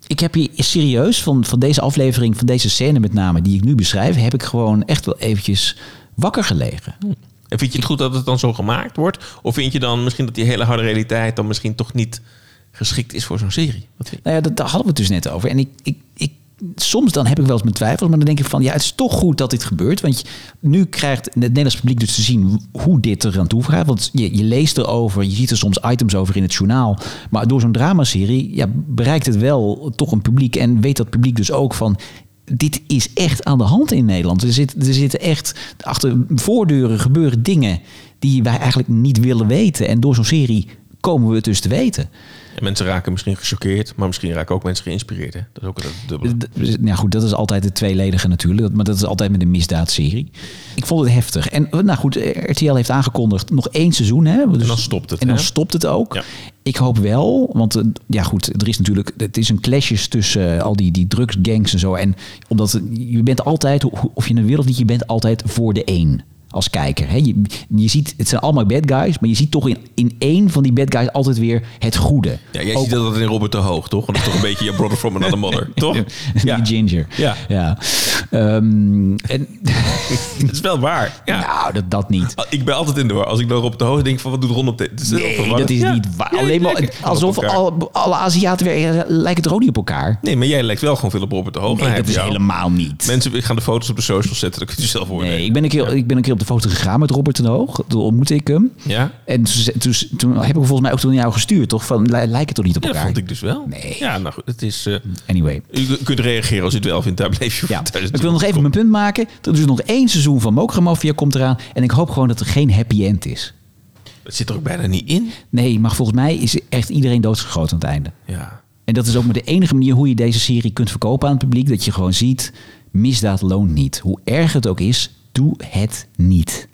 Ik heb hier serieus van, van deze aflevering, van deze scène met name... die ik nu beschrijf, heb ik gewoon echt wel eventjes wakker gelegen. En vind je het goed dat het dan zo gemaakt wordt? Of vind je dan misschien dat die hele harde realiteit dan misschien toch niet geschikt is voor zo'n serie? Nou ja, dat, daar hadden we het dus net over. En ik, ik, ik, soms dan heb ik wel eens mijn twijfels, maar dan denk ik van ja, het is toch goed dat dit gebeurt. Want je- nu krijgt het Nederlands publiek dus te zien hoe dit er aan toe gaat. Want je, je leest erover, je ziet er soms items over in het journaal. Maar door zo'n dramaserie ja, bereikt het wel toch een publiek. En weet dat publiek dus ook van. Dit is echt aan de hand in Nederland. Er, zit, er zitten echt achter voordeuren gebeuren dingen die wij eigenlijk niet willen weten. En door zo'n serie komen we het dus te weten. En mensen raken misschien gechoqueerd, maar misschien raken ook mensen geïnspireerd. Hè? Dat is ook het dubbele. D- Ja, goed, dat is altijd het tweeledige natuurlijk. Maar dat is altijd met een misdaadserie. Ik vond het heftig. En nou goed, RTL heeft aangekondigd nog één seizoen. Hè? Dus- En dan stopt het, En dan hè? stopt het ook. Ja. Ik hoop wel, want eh, ja goed, er is natuurlijk, het is een clashes tussen eh, al die, die drugsgangs en zo. En omdat je bent altijd, of je het wil of niet, je bent altijd voor de één. Als kijker. Hè? Je, je ziet, het zijn allemaal bad guys, maar je ziet toch in, in één van die bad guys altijd weer het goede. Ja, jij Ook- ziet dat in Robert de Hoog, toch? Want dat is toch een beetje je brother from another mother, toch? Die Ginger. Ja. ja. Ehm, en, Dat is wel waar. Ja. Nou, dat, dat niet. Ik ben altijd in de war. Als ik dan Robert de Hoog denk van wat doet Ron op heel Nee, dat is Ja. niet waar. Ja, Alleen maar alsof alle, alle Aziaten weer, lijken toch ook niet op elkaar? Nee, maar jij lijkt wel gewoon veel op Robert de Hoog. Nee, dat is jou. helemaal niet. Mensen gaan de foto's op de socials zetten. Dat kun je zelf worden. Nee, ik ben, een keer, ik ben een keer op de foto gegaan met Robert ten Hoog. Toen ontmoette ik hem. Ja? En toen, toen, toen heb ik volgens mij ook toen jou gestuurd, toch? Van, li- lijken het toch niet op Ja, dat elkaar? vond ik dus wel. Nee. Ja, nou goed. Het is... eh, Anyway. u kunt reageren als u het wel vindt. Daar bleef je Ja, ik wil nog even mijn punt maken. Er is nog één seizoen van Mokra Mafia komt eraan. En ik hoop gewoon dat er geen happy end is. Het zit er ook bijna niet in. Nee, maar volgens mij is echt iedereen doodgeschoten aan het einde. Ja. En dat is ook maar de enige manier hoe je deze serie kunt verkopen aan het publiek. Dat je gewoon ziet, misdaad loont niet. Hoe erg het ook is, doe het niet.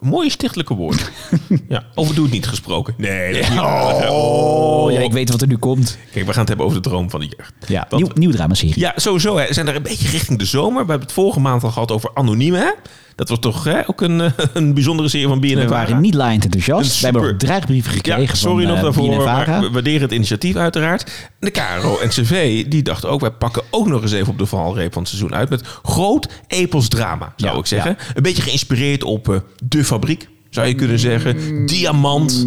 Mooie stichtelijke woorden. ja, over doe het niet gesproken. Nee, dat waar. Oh, ja, ik weet wat er nu komt. Kijk, we gaan het hebben over de droom van de jeugd. Ja, Dat- nieuw, nieuw dramaserie. Ja, sowieso. Hè. We zijn er een beetje richting de zomer. We hebben het vorige maand al gehad over Anoniem, hè? Dat was toch hè, ook een, eh, een bijzondere serie van BNN We waren niet laaiend enthousiast. We hebben ook dreigbrieven gekregen Ja, sorry van nog eh, daarvoor, maar we waarderen het initiatief uiteraard. De KRO en CV, die dachten ook... wij pakken ook nog eens even op de valreep van het seizoen uit... met groot epos drama, zou Ja, ik zeggen. Een beetje geïnspireerd op eh, De Fabriek, zou je kunnen zeggen. Diamant.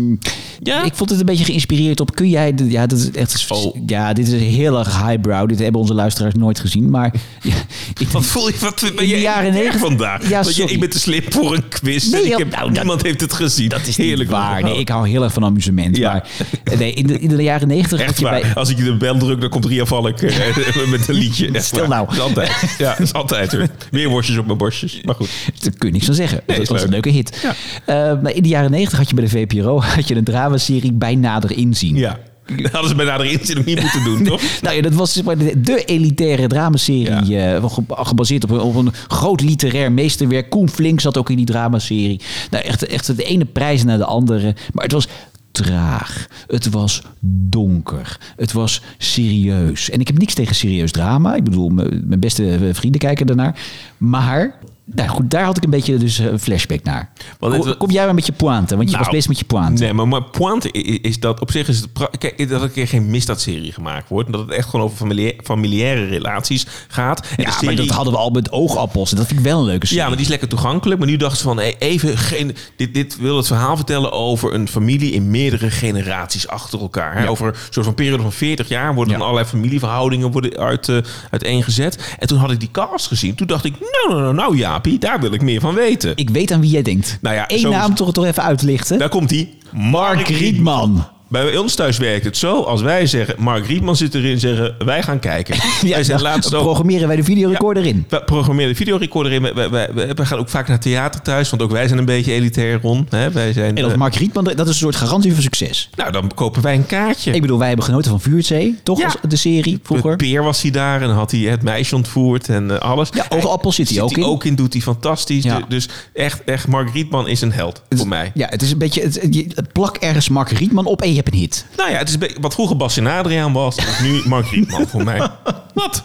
Ja? Ik vond het een beetje geïnspireerd op. Kun jij. de- Ja, dat is echt. Oh. Ja, dit is heel erg highbrow. Dit hebben onze luisteraars nooit gezien. Maar. Ja, ik, Wat voel je? Wat ben In je de jaren negentig- vandaag? Ja, Want je, ik ben te slim voor een quiz. Nee, ik heb, nou, dat- niemand heeft het gezien. dat is Heerlijk. waar. Nee, ik hou heel erg van amusement. Ja. Maar nee, in, de, in de jaren negentig had Echt je waar. bij. Als ik je de bel druk, dan komt Ria Valk eh, met een liedje. Echt Stil waar. nou. Dat is altijd. Ja, dat is altijd. Weer worstjes op mijn borstjes. Maar goed. Daar kun je niks van zeggen. Nee, dat is was een leuk. leuke hit. Eh, maar in de jaren negentig had je bij de VPRO had je een dramaserie bij nader inzien. Ja. Dat hadden ze bij nader inzien nog niet moeten doen, toch? Nou ja, dat was zeg maar de, de elitaire dramaserie. eh, ge- gebaseerd op een, op een groot literair meesterwerk. Koen Flink zat ook in die dramaserie. Nou, echt, echt de ene prijs naar de andere. Maar het was traag. Het was donker. Het was serieus. En ik heb niks tegen serieus drama. Ik bedoel, mijn mijn beste eh, vrienden kijken daarnaar. Maar... Nou goed, daar had ik een beetje dus eh, een flashback naar. Kom, kom jij maar met je pointe, want je Nou, was bezig met je pointe. Nee, maar mijn pointe is dat op zich is het... Kijk, dat er een keer geen misdaadserie gemaakt wordt. Dat het echt gewoon over familia- familiaire relaties gaat. En ja, maar dat hadden we al met oogappels. En dat vind ik wel een leuke serie. Ja, maar die is lekker toegankelijk. Maar nu dachten ze van, hey, even geen, dit, dit wil het verhaal vertellen over een familie in meerdere generaties achter elkaar. Hè? Ja. Over een soort van periode van 40 jaar worden Ja. dan allerlei familieverhoudingen worden uit, eh, uiteengezet. En toen had ik die cast gezien. Toen dacht ik, nou, nou, nou, nou Jaapie, daar wil ik meer van weten. Ik weet aan wie jij denkt. Nou ja, Eén zo- naam toch, toch even uitlichten. Daar komt die. Mark Rietman. Bij ons thuis werkt het zo. Als wij zeggen, Mark Rietman zit erin, zeggen wij gaan kijken. wij zijn laatst ook... programmeren wij de videorecorder in. We programmeren de videorecorder in. We, we, we, we gaan ook vaak naar theater thuis. Want ook wij zijn een beetje elitair, Ron. Hè? Wij zijn, En dat eh, Mark Rietman, dat is een soort garantie voor succes. nou, dan kopen wij een kaartje. Ik bedoel, wij hebben genoten van Vuurtzee, toch? Ja. Als De serie vroeger. Met Peer was hij daar en had hij het meisje ontvoerd en eh, alles. Ja, Oogappel zit hij ook in. ook in, doet hij fantastisch. Ja. Du- Dus echt, echt, Mark Rietman is een held voor mij. Ja, het is een beetje... Het, je- plak ergens Mark Rietman op en je hebt een hit. Nou ja, het is wat vroeger Bas en Adriaan was, is nu Mark Rietman voor mij. Wat?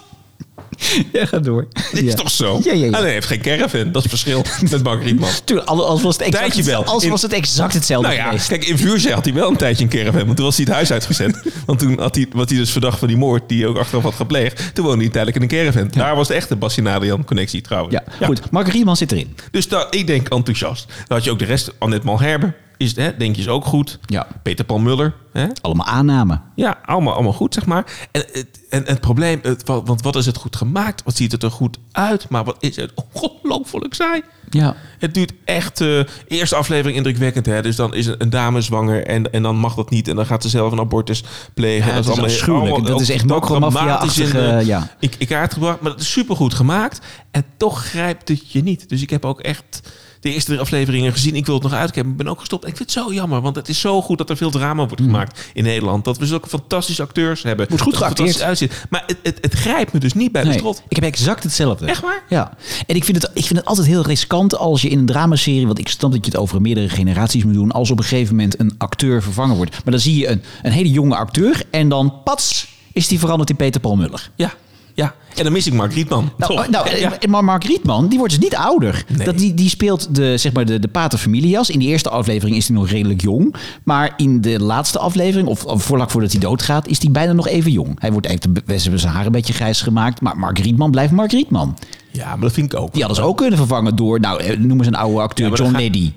Ja, ga door. Dit is toch zo? Ja, ja, hij heeft geen caravan. Dat is het verschil met Mark Rietman. Tuurlijk, als was het exact, Tijdje wel. Als was het exact hetzelfde Nou ja, geweest. kijk, in Vuurzee had hij wel een tijdje een caravan. Want toen was hij het huis uitgezet. Want toen had hij, wat hij dus verdacht van die moord die hij ook achteraf had gepleegd. Toen woonde hij tijdelijk in een caravan. Daar was de echte Bassie Adriaan connectie trouwens. Ja, goed. Mark Riemann zit erin. Dus daar, ik denk enthousiast. Dan had je ook de rest. Annette Malherbe. Is, hè, denk je is ook goed. Ja. Peter Paul Muller. Hè? Allemaal aannamen. Ja, allemaal, allemaal goed, zeg maar. En, het- en, het probleem, het, wa- want wat is het goed gemaakt? Wat ziet het er goed uit? Maar wat is het ongelooflijk saai? Ja. Het duurt echt... eh eerste aflevering indrukwekkend, hè? Dus dan is een, een dame zwanger en, en dan mag dat niet. En dan gaat ze zelf een abortus plegen. Ja, dat is allemaal- allemaal Dat is ook echt dramatisch in, eh, ja. kaart gebracht. Maar het is supergoed gemaakt. En toch grijpt het je niet. Dus ik heb ook echt de eerste drie afleveringen gezien. Ik wil het nog uitkijken. Ik ben ook gestopt. Ik vind het zo jammer. Want het is zo goed dat er veel drama wordt gemaakt in Nederland. Dat we zulke fantastische acteurs hebben. Moet goed geacteerd. uitziet. Maar het, het, het grijpt me dus niet bij de Nee, strot. ik heb exact hetzelfde. Echt waar? Ja. En ik vind, het, ik vind het altijd heel riskant als je in een dramaserie... want ik snap dat je het over meerdere generaties moet doen... als op een gegeven moment een acteur vervangen wordt. Maar dan zie je een, een hele jonge acteur... en dan pats is die veranderd in Peter Paul Muller. Ja, ja. En dan mis ik Mark Rietman. Nou, Toch? nou, ja. eh, maar Mark Rietman, die wordt dus niet ouder. Nee. Dat, die, die speelt de, zeg maar de, de pater familias. In die eerste aflevering is hij nog redelijk jong. Maar in de laatste aflevering, of, of vlak voordat hij doodgaat, is hij bijna nog even jong. Hij wordt even, zijn haar een beetje grijs gemaakt. Maar Mark Rietman blijft Mark Rietman. ja, maar dat vind ik ook. Die hadden ze ook kunnen vervangen door, nou, eh, noem eens een oude acteur, Ja, John Neddy.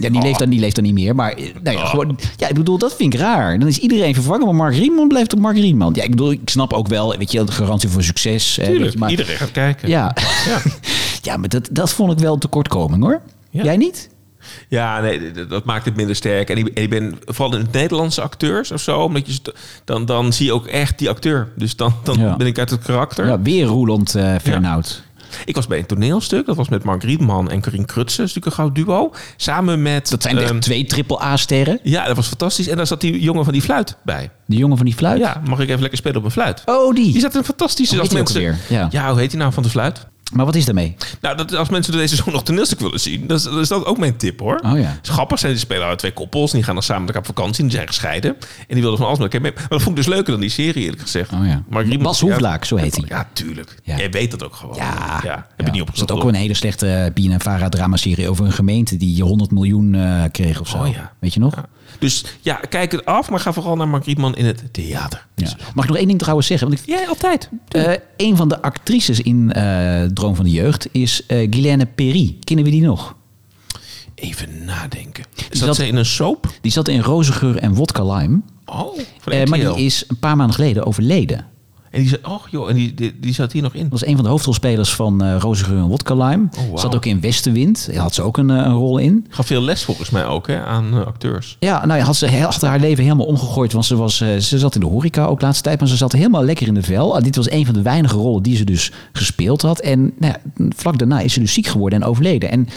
Ja, die, Oh. leeft dan, die leeft dan niet meer. Maar eh, nou ja, gewoon, ja, ik bedoel, dat vind ik raar. Dan is iedereen vervangen, maar Mark Rietman blijft toch Mark Rietman. Ja, ik bedoel, ik snap ook wel, weet je, de garantie voor succes. Weet Tuurlijk, je, maar, iedereen gaat kijken. ja. Ja. ja, maar dat, dat vond ik wel een tekortkoming hoor. Ja. Jij niet? Ja, nee, dat maakt het minder sterk. En ik, en ik ben vooral in het Nederlandse acteurs of zo, omdat je dan, dan zie je ook echt die acteur. Dus dan, dan Ja. ben ik uit het karakter. Ja, weer Roeland uh, Fernhout. Ik was bij een toneelstuk, dat was met Mark Rietman en Corinne Krutse, dat is natuurlijk een goud duo. Samen met. Dat zijn echt ehm, twee triple-A-sterren. Ja, dat was fantastisch. En daar zat die jongen van die fluit bij. De jongen van die fluit. Ja, mag ik even lekker spelen op een fluit? Oh, die. Die zat een fantastische. Hoe als mensen? Ja. ja, hoe heet die nou van de fluit? Maar wat is daarmee? Nou, dat, als mensen deze zo nog toneelstuk willen zien, dan is, dat ook mijn tip hoor. Oh ja. Grappig, zijn die spelen uit twee koppels die gaan dan samen met elkaar op vakantie en die zijn gescheiden. En die wilden van alles met elkaar mee. Maar dat vond ik dus leuker dan die serie eerlijk gezegd. Oh ja. Riemel- Bas Hoeflaak, zo heet hij. Ja, tuurlijk. Ja. Jij weet dat ook gewoon. Ja, Heb je niet opgezocht? ook een hele slechte Pien en Vara dramaserie over een gemeente die 100 miljoen eh, kreeg of zo. Oh ja. Weet je nog? Dus ja, kijk het af, maar ga vooral naar Mark Rietman in het theater. Ja. Mag ik nog één ding trouwens zeggen? Want ik, Jij altijd. eh, een van de actrices in eh, Droom van de Jeugd is eh Guylaine Perry. Kennen we die nog? Even nadenken. Is Die zat- ze in een soap? Die zat in Rozengeur en Wodka Lime. Oh, Eh, maar die is een paar maanden geleden overleden. En die zat, oh joh, en die, die, die zat hier nog in. Dat was een van de hoofdrolspelers van eh Rozengeur en Wodka Lime. Oh. Zat ook in Westenwind. Daar had ze ook een, eh, een rol in. Gaf veel les volgens mij ook hè, aan eh, acteurs. Ja, nou ja, had ze he- had haar leven helemaal omgegooid. Want ze, was, ze zat in de horeca ook de laatste tijd. Maar ze zat helemaal lekker in de vel. Ah, dit was een van de weinige rollen die ze dus gespeeld had. En nou ja, vlak daarna is ze dus ziek geworden en overleden. En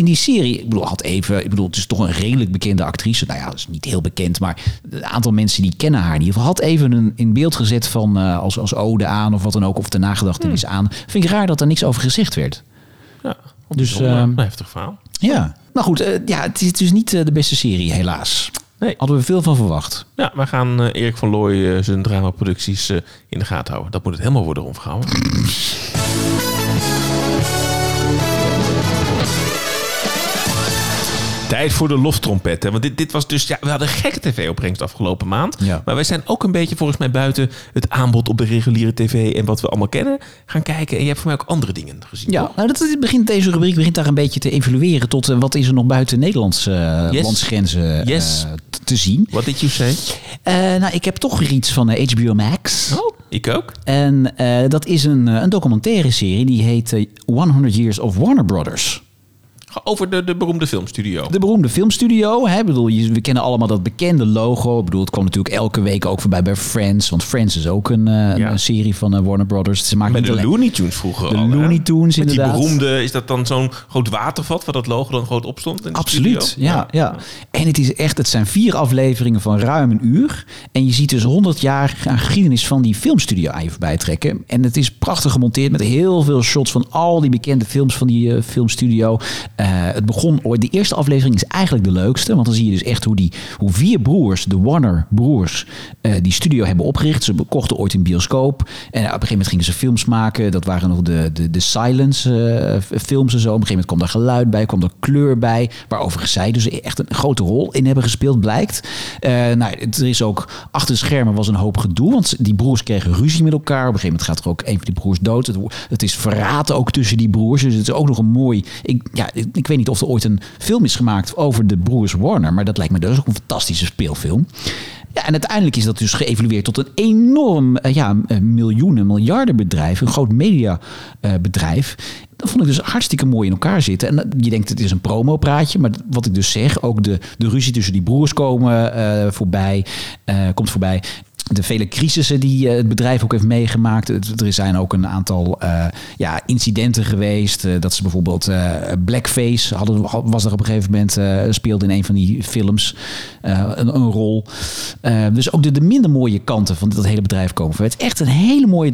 in die serie, ik bedoel, had even, ik bedoel, het is toch een redelijk bekende actrice. Nou ja, dat is niet heel bekend, maar een aantal mensen die kennen haar in ieder geval. Had even een in beeld gezet van eh, als, als ode aan of wat dan ook, of de nagedachtenis aan. Vind ik raar dat er niks over gezegd werd. Ja, Dus, dus, ehm, een heftig verhaal. Ja, nou goed, eh, ja, het is, is niet eh, de beste serie, helaas. Nee. Hadden we veel van verwacht. Ja, wij gaan eh, Erik van Looy eh, zijn dramaproducties eh in de gaten houden. Dat moet het helemaal worden omgehouden. Tijd voor de loftrompet. Hè? Want dit, dit was dus, ja, we hadden een gekke tv-opbrengst afgelopen maand. Ja. Maar wij zijn ook een beetje volgens mij buiten het aanbod op de reguliere tv en wat we allemaal kennen gaan kijken. En je hebt voor mij ook andere dingen gezien. Ja, toch? nou, dat begint, deze rubriek begint daar een beetje te evalueren tot eh, wat is er nog buiten Nederlandse eh, Yes. landsgrenzen eh, Yes. te zien. What did you say? Eh, nou, ik heb toch weer iets van eh, HBO Max. Oh, ik ook. En eh, dat is een, eh, een documentaire serie die heet eh, 100 Years of Warner Brothers. Over de, de beroemde filmstudio. De beroemde filmstudio. Hè? Bedoel, we kennen allemaal dat bekende logo. Ik bedoel, het kwam natuurlijk elke week ook voorbij bij Friends. Want Friends is ook een, eh, Ja. een serie van eh, Warner Brothers. Ze maken Met de alleen- Looney Tunes vroeger De al? Looney Tunes, Met inderdaad. die beroemde, is dat dan zo'n groot watervat waar dat logo dan groot op stond? In Absoluut, ja, ja. En het is echt, het zijn vier afleveringen van ruim een uur. En je ziet dus 100 jaar aan geschiedenis van die filmstudio aan je voorbij trekken. En het is prachtig gemonteerd met heel veel shots van al die bekende films van die eh, filmstudio. Eh, het begon ooit, de eerste aflevering is eigenlijk de leukste. Want dan zie je dus echt hoe, die, hoe vier broers, de Warner broers, eh, die studio hebben opgericht. Ze kochten ooit een bioscoop. En op een gegeven moment gingen ze films maken. Dat waren nog de, de, de silence eh, films en zo. Op een gegeven moment kwam er geluid bij, kwam er kleur bij. Waarover zij dus echt een grote rol in hebben gespeeld, blijkt. Nou, er is ook achter de schermen was een hoop gedoe. Want die broers kregen ruzie met elkaar. Op een gegeven moment gaat er ook een van die broers dood. Het, het is verraten ook tussen die broers. Dus het is ook nog een mooi. Ik, ja, ik, weet niet of er ooit een film is gemaakt over de broers Warner. Maar dat lijkt me dus ook een fantastische speelfilm. Ja, en uiteindelijk is dat dus geëvalueerd tot een enorm eh, ja, een miljoenen, miljardenbedrijf. Een groot mediabedrijf. Dat vond ik dus hartstikke mooi in elkaar zitten. En je denkt het is een promopraatje. Maar wat ik dus zeg, ook de, de ruzie tussen die broers komen eh, voorbij. eh, komt voorbij. De vele crisissen die eh, het bedrijf ook heeft meegemaakt. Er zijn ook een aantal eh, ja, incidenten geweest. eh, dat ze bijvoorbeeld Blackface hadden, was er op een gegeven moment, speelde in een van die films een, een rol. Dus ook de, de minder mooie kanten van dat hele bedrijf komen. Het is echt een hele mooie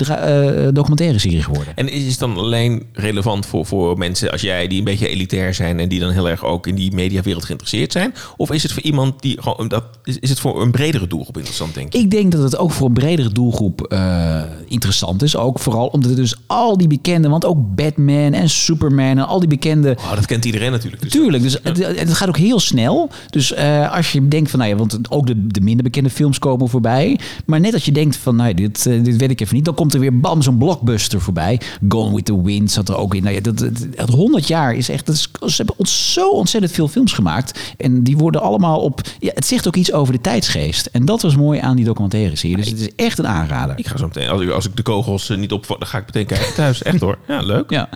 documentaire serie geworden. En is het dan alleen relevant voor, voor mensen als jij die een beetje elitair zijn en die dan heel erg ook in die mediawereld geïnteresseerd zijn? Of is het voor iemand die gewoon dat is, is het voor een bredere doelgroep interessant, denk je? Ik denk dat het ook voor een bredere doelgroep eh, interessant is. Ook vooral omdat het dus al die bekende, want ook Batman en Superman en al die bekende Oh, dat kent iedereen natuurlijk. Dus Tuurlijk, dus het, het gaat ook heel snel. Dus eh, als je denkt van, nou ja, want ook de, de minder bekende films komen voorbij. Maar net als je denkt van, nou, dit, eh, dit weet ik even niet. Dan komt er weer bam, zo'n blockbuster voorbij. Gone with the Wind zat er ook in. Nou ja, dat, dat, dat 100 jaar is echt, dat is, ze hebben ons zo ontzettend veel films gemaakt. En die worden allemaal op, ja, het zegt ook iets over de tijdsgeest. En dat was mooi aan die documentaire serie. Dus het is echt een aanrader. ik ga zo meteen, als ik, als ik de kogels eh, niet op, dan ga ik meteen kijken thuis. Echt hoor. Ja, leuk. Ja.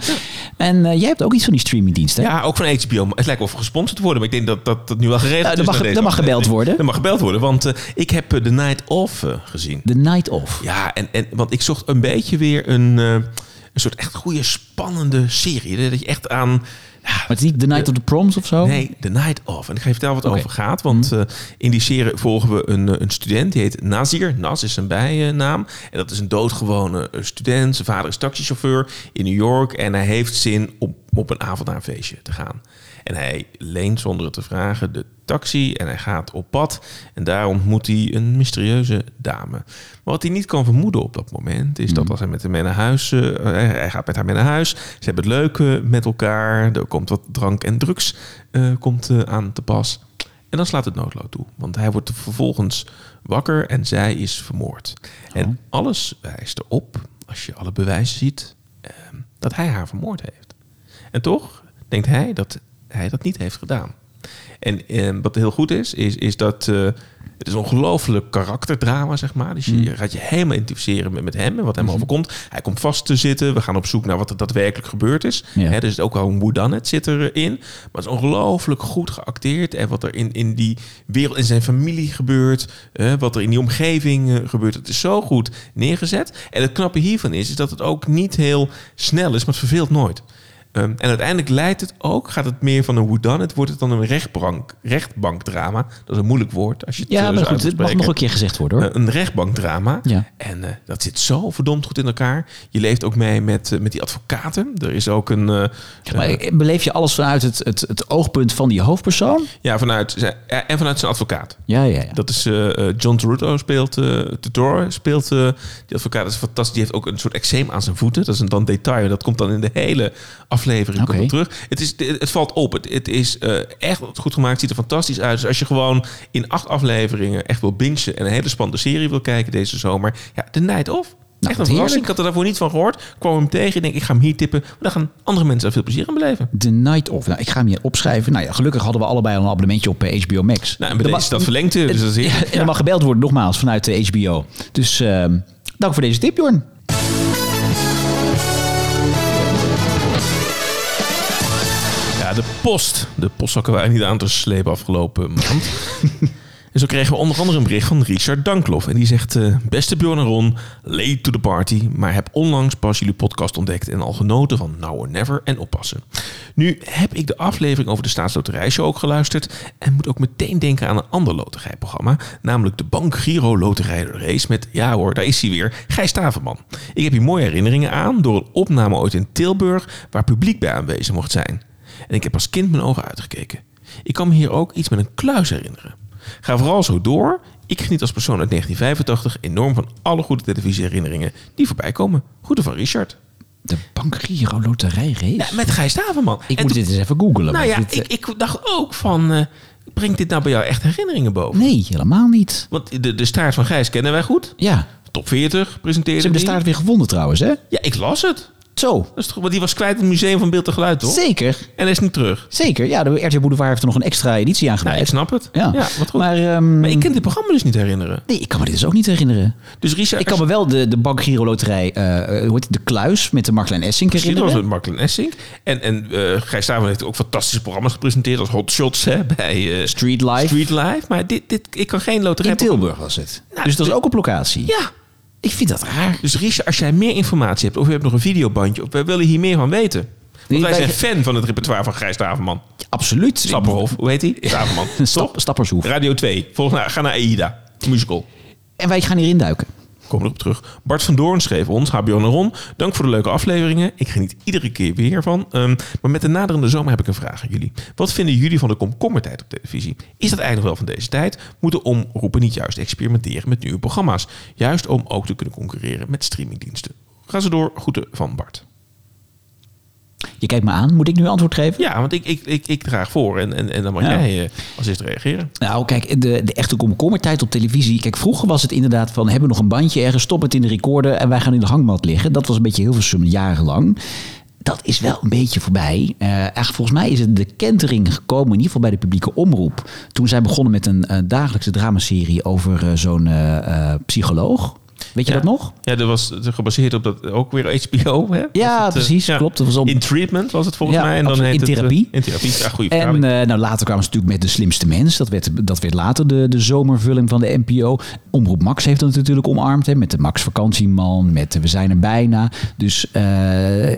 En eh, jij hebt ook iets van die streamingdiensten. Ja, ook van HBO. Het lijkt wel of gesponsord worden, maar ik denk dat dat, dat nu wel geregeld Nou, is. mag- er mag gebeld worden. Er mag gebeld worden, want eh, ik heb The Night Of eh, gezien. The Night Of. Ja, en, en, want ik zocht een beetje weer een, een soort echt goede, spannende serie. Dat je echt aan... Het is niet The Night of the Proms of zo? Nee, The Night Of. En ik ga je vertellen wat het Oké. over gaat. Want eh, in die serie volgen we een, eh, een student. Die heet Nazir. Nas is zijn bijnaam. En dat is een doodgewone eh, student. Zijn vader is taxichauffeur in New York. En hij heeft zin om op een avond naar een feestje te gaan. En hij leent zonder het te vragen de taxi en hij gaat op pad. En daar ontmoet hij een mysterieuze dame. Maar wat hij niet kan vermoeden op dat moment... is dat als hij met haar mee naar huis... eh, hij gaat met haar mee naar huis. Ze hebben het leuk met elkaar. Er komt wat drank en drugs eh, komt, eh, aan te pas. En dan slaat het noodlood toe. Want hij wordt vervolgens wakker en zij is vermoord. En alles wijst erop, als je alle bewijzen ziet... dat hij haar vermoord heeft. En toch denkt hij dat hij dat niet heeft gedaan. En eh, wat heel goed is, is, is dat eh, het is een ongelooflijk karakterdrama, zeg maar. Dus je, je gaat je helemaal identificeren met, met hem en wat hem overkomt. Hij komt vast te zitten. We gaan op zoek naar wat er daadwerkelijk gebeurd is. Ja. Hè, dus ook wel een whodunit zit erin. Maar het is ongelooflijk goed geacteerd. En wat er in, in die wereld, in zijn familie gebeurt. wat er in die omgeving eh, gebeurt. Het is zo goed neergezet. En het knappe hiervan is, is dat het ook niet heel snel is, maar het verveelt nooit. Ehm, en uiteindelijk leidt het ook, gaat het meer van een whodunit, wordt het dan een rechtbank, rechtbankdrama. Dat is een moeilijk woord als je het Ja, eh, maar goed, het mag nog een keer gezegd worden hoor. Eh, een rechtbankdrama. Ja. En eh, dat zit zo verdomd goed in elkaar. Je leeft ook mee met, met die advocaten. Er is ook een... Maar beleef je alles vanuit het, het, het oogpunt van die hoofdpersoon? ja, vanuit, en vanuit zijn advocaat. Ja, ja, ja. Dat is John Turturro speelt, Turturro speelt die advocaat. Is fantastisch. Die heeft ook een soort eczeem aan zijn voeten. Dat is een dan detail. Dat komt dan in de hele aflevering Komt het terug. Het, is, het, het valt op. Het, het is eh, echt goed gemaakt. Het ziet er fantastisch uit. Dus als je gewoon in acht afleveringen echt wil bingen en een hele spannende serie wil kijken deze zomer. Ja, The Night Of. Nou, echt een verrassing. Ik had er daarvoor niet van gehoord. Ik kwam hem tegen. Ik denk, ik ga hem hier tippen. Maar dan gaan andere mensen daar veel plezier aan beleven. The Night Of. Nou, ik ga hem hier opschrijven. Nou ja, gelukkig hadden we allebei al een abonnementje op eh, HBO Max. Nou, en bij Er deze dat verlengd. Dus dat is Ja, heerlijk. en er mag gebeld worden, nogmaals, vanuit de HBO. Dus ehm, dank voor deze tip, Jorn. Post. De postzakken waren niet aan te slepen afgelopen maand. en zo kregen we onder andere een bericht van Richard Dankloff. En die zegt, eh, beste Bjorn en Ron, late to the party, maar heb onlangs pas jullie podcast ontdekt en al genoten van Now or Never en oppassen. Nu heb ik de aflevering over de staatsloterijshow ook geluisterd en moet ook meteen denken aan een ander loterijprogramma, namelijk de Bank Giro Loterij Race met, ja hoor, daar is hij weer, Gijs Staverman. Ik heb hier mooie herinneringen aan door een opname ooit in Tilburg waar publiek bij aanwezig mocht zijn. En ik heb als kind mijn ogen uitgekeken. Ik kan me hier ook iets met een kluis herinneren. Ga vooral zo door. Ik geniet als persoon uit 1985 enorm van alle goede televisieherinneringen die voorbij komen. Groeten van Richard. De Bank Giro Loterij race? Ja, met Gijs Staverman. ik En moet dit eens even googlen. Nou ja, dit, eh, ik, ik dacht ook van... eh, brengt dit nou bij jou echt herinneringen boven? Nee, helemaal niet. Want de, de staart van Gijs kennen wij goed. Ja, Top 40 presenteerde ze hebben de staart weer gevonden trouwens, hè? Ja, ik las het. Zo, Dat is toch, want die was kwijt in het Museum van Beeld en Geluid, toch? zeker. En hij is niet terug. Zeker, ja, de RTL Boulevard heeft er nog een extra editie aan Nou, gewijd. ik snap het. ja. wat goed. Maar, Maar, ehm, ik kan dit programma dus niet herinneren. nee, ik kan me dit dus ook niet herinneren. Dus Richard... Ik kan me wel de, de Bank Giro Loterij, eh, eh, hoe heet het, de Kluis met de Marklein Essink Precies, dat herinneren. was met Mark Essink. En, en eh Gijs Staverman heeft ook fantastische programma's gepresenteerd... als Hot Shots hè, bij Street Life. Street Life. Maar dit, dit, ik kan geen loterij... In Tilburg was het. Nou, dus dat is ook op locatie. Ja. Ik vind dat raar. Dus Richard, als jij meer informatie hebt... of je hebt nog een videobandje... of wij willen hier meer van weten... Want wij zijn fan van het repertoire van Gijs Staverman. Absoluut. Stapperhof, hoe heet hij? Staverman. Stap, Stappershoef. Radio 2. Volg naar, ga naar AIDA. Musical. En wij gaan hierin duiken. Komen erop terug. Bart van Doorn schreef ons, HBO en Ron. Dank voor de leuke afleveringen. Ik geniet iedere keer weer van. Ehm, maar met de naderende zomer heb ik een vraag aan jullie. Wat vinden jullie van de komkommertijd op televisie? Is dat eigenlijk wel van deze tijd? Moeten omroepen niet juist experimenteren met nieuwe programma's? Juist om ook te kunnen concurreren met streamingdiensten. Ga ze door. Groeten van Bart. Je kijkt me aan. Moet ik nu antwoord geven? Ja, want ik, ik, ik, ik draag voor en, en, en dan mag Ja. jij eh, als eerste reageren. Nou, kijk, de, de echte komkommertijd op televisie. Kijk, vroeger was het inderdaad van... hebben we nog een bandje ergens, stop het in de recorder... en wij gaan in de hangmat liggen. Dat was een beetje heel veel jarenlang. Dat is wel een beetje voorbij. Eh, eigenlijk volgens mij is het de kentering gekomen... in ieder geval bij de publieke omroep... toen zij begonnen met een eh, dagelijkse dramaserie... over zo'n psycholoog. Weet je Ja. dat nog? Ja, dat was gebaseerd op dat ook weer HBO. Hè? Ja, het, eh, precies, klopt. Dat was op- In treatment was het volgens Ja, mij. En dan heet In het, eh, therapie. in therapie, ja, goede En eh, nou, later kwamen ze natuurlijk met De Slimste Mens. Dat werd, dat werd later de, de zomervulling van de NPO. Omroep Max heeft dat natuurlijk omarmd. Hè, met de Max Vakantieman, met We zijn er bijna. Dus,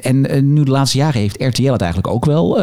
en nu de laatste jaren heeft RTL het eigenlijk ook wel.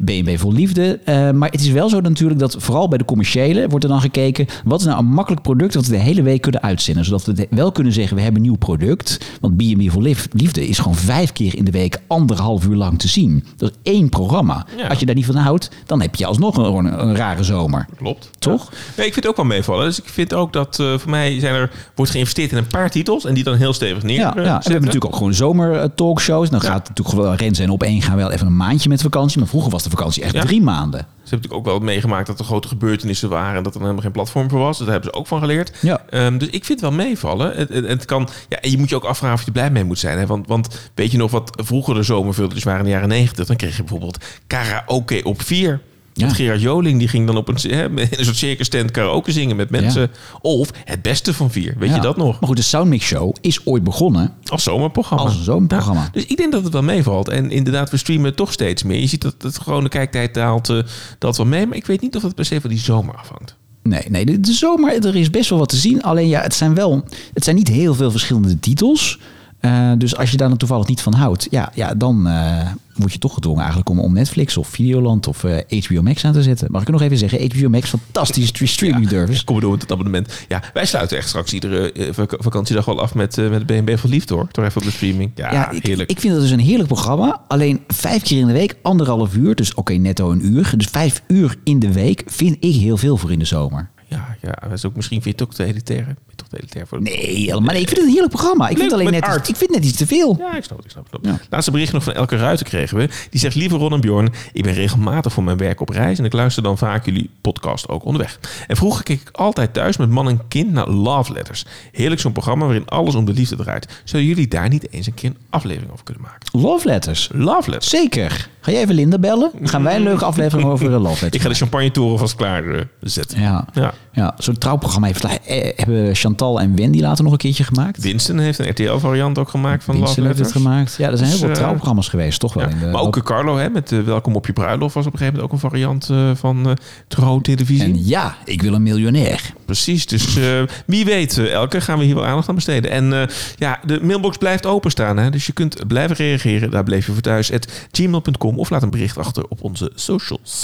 BNB Vol Liefde. Maar het is wel zo natuurlijk dat vooral bij de commerciële wordt er dan gekeken... wat is nou een makkelijk product dat we de hele week kunnen uitzenden. Zodat we wel kunnen zeggen, we hebben een nieuw product. Want B&B Lief- Liefde is gewoon vijf keer in de week anderhalf uur lang te zien. Dat is één programma. Ja. Als je daar niet van houdt, dan heb je alsnog een, een rare zomer. Klopt. Toch? Ja. Nee, ik vind het ook wel meevallen. Dus ik vind ook dat eh, voor mij zijn er, wordt geïnvesteerd in een paar titels. En die dan heel stevig neer. Ja, ja. eh, En we hebben natuurlijk ook gewoon zomer-talkshows. Dan Ja. gaat het natuurlijk wel Rens en op één gaan wel even een maandje met vakantie. Maar vroeger was de vakantie echt drie maanden. Ze hebben natuurlijk ook wel meegemaakt dat er grote gebeurtenissen waren. En dat er helemaal geen platform voor was. Dus daar hebben ze ook van geleerd. Ja. Ehm, dus ik vind het wel meevallen. Het, het, het kan, ja, en je moet je ook afvragen of je er blij mee moet zijn. Hè? Want, want weet je nog wat vroeger de zomervulletjes waren in de jaren negentig? Dan kreeg je bijvoorbeeld karaoke op vier. Ja. Gerard Joling, die ging dan op een, hè, een soort circus tent karaoke zingen met mensen. Of het beste van vier. Weet Ja. je dat nog? Maar goed, de Soundmix Show is ooit begonnen Als zomerprogramma. als zomerprogramma. Dus ik denk dat het wel meevalt. En inderdaad, we streamen toch steeds meer. Je ziet dat het gewone kijktijd daalt eh, dat wel mee. Maar ik weet niet of het per se van die zomer afhangt. Nee, nee, de, de zomer, er is best wel wat te zien. Alleen ja, het zijn wel, het zijn niet heel veel verschillende titels. Eh, dus als je daar dan toevallig niet van houdt, ja, ja dan eh, word je toch gedwongen eigenlijk om, om Netflix of Videoland of eh, HBO Max aan te zetten. Mag ik nog even zeggen, HBO Max, fantastische streaming service. Kom maar door met het abonnement. Ja, wij sluiten echt straks iedere eh, vak- vakantiedag wel af met, eh, met BNB van Liefde hoor. Toch even op de streaming. Ja, Ja, ik, heerlijk. ik vind dat dus een heerlijk programma. Alleen vijf keer in de week, anderhalf uur. Dus oké, netto een uur. Dus vijf uur in de week vind ik heel veel voor in de zomer. ja, ja, dat is ook, misschien vind je het ook te elitair. Je toch elitair voor Nee, helemaal nee. Ik vind het een heerlijk programma. Ik vind, Leuk, alleen net, art. iets- ik vind net iets te veel. Ja, ik snap het. Ik snap het. Ja. Laatste bericht nog van Elke Ruiter kregen we. Die zegt, lieve Ron en Bjorn, ik ben regelmatig voor mijn werk op reis... en ik luister dan vaak jullie podcast ook onderweg. En vroeger keek ik altijd thuis met man en kind naar Love Letters. Heerlijk zo'n programma waarin alles om de liefde draait. Zouden jullie daar niet eens een keer een aflevering over kunnen maken? Love letters. Love Letters. Zeker. Ga jij even Linda bellen? Gaan wij een leuke aflevering over Love letters Ik ga de champagne-toren vast klaar zetten. Ja, Ja. Ja. zo'n trouwprogramma heeft, eh, hebben Chantal en Wendy later nog een keertje gemaakt. Winston heeft een RTL-variant ook gemaakt van Winston heeft het gemaakt. Ja, er zijn heel Dus, veel eh, trouwprogramma's geweest, toch wel. Ja, in de maar ook Carlo hè, met eh, Welkom op je bruiloft was op een gegeven moment ook een variant eh, van eh trouw-televisie. En ja, ik wil een miljonair. Precies, dus eh, wie weet, eh, Elke, gaan we hier wel aandacht aan besteden. En eh, ja, de mailbox blijft openstaan, hè, dus je kunt blijven reageren. Daar bleef je voor thuis, at gmail.com of laat een bericht achter op onze socials.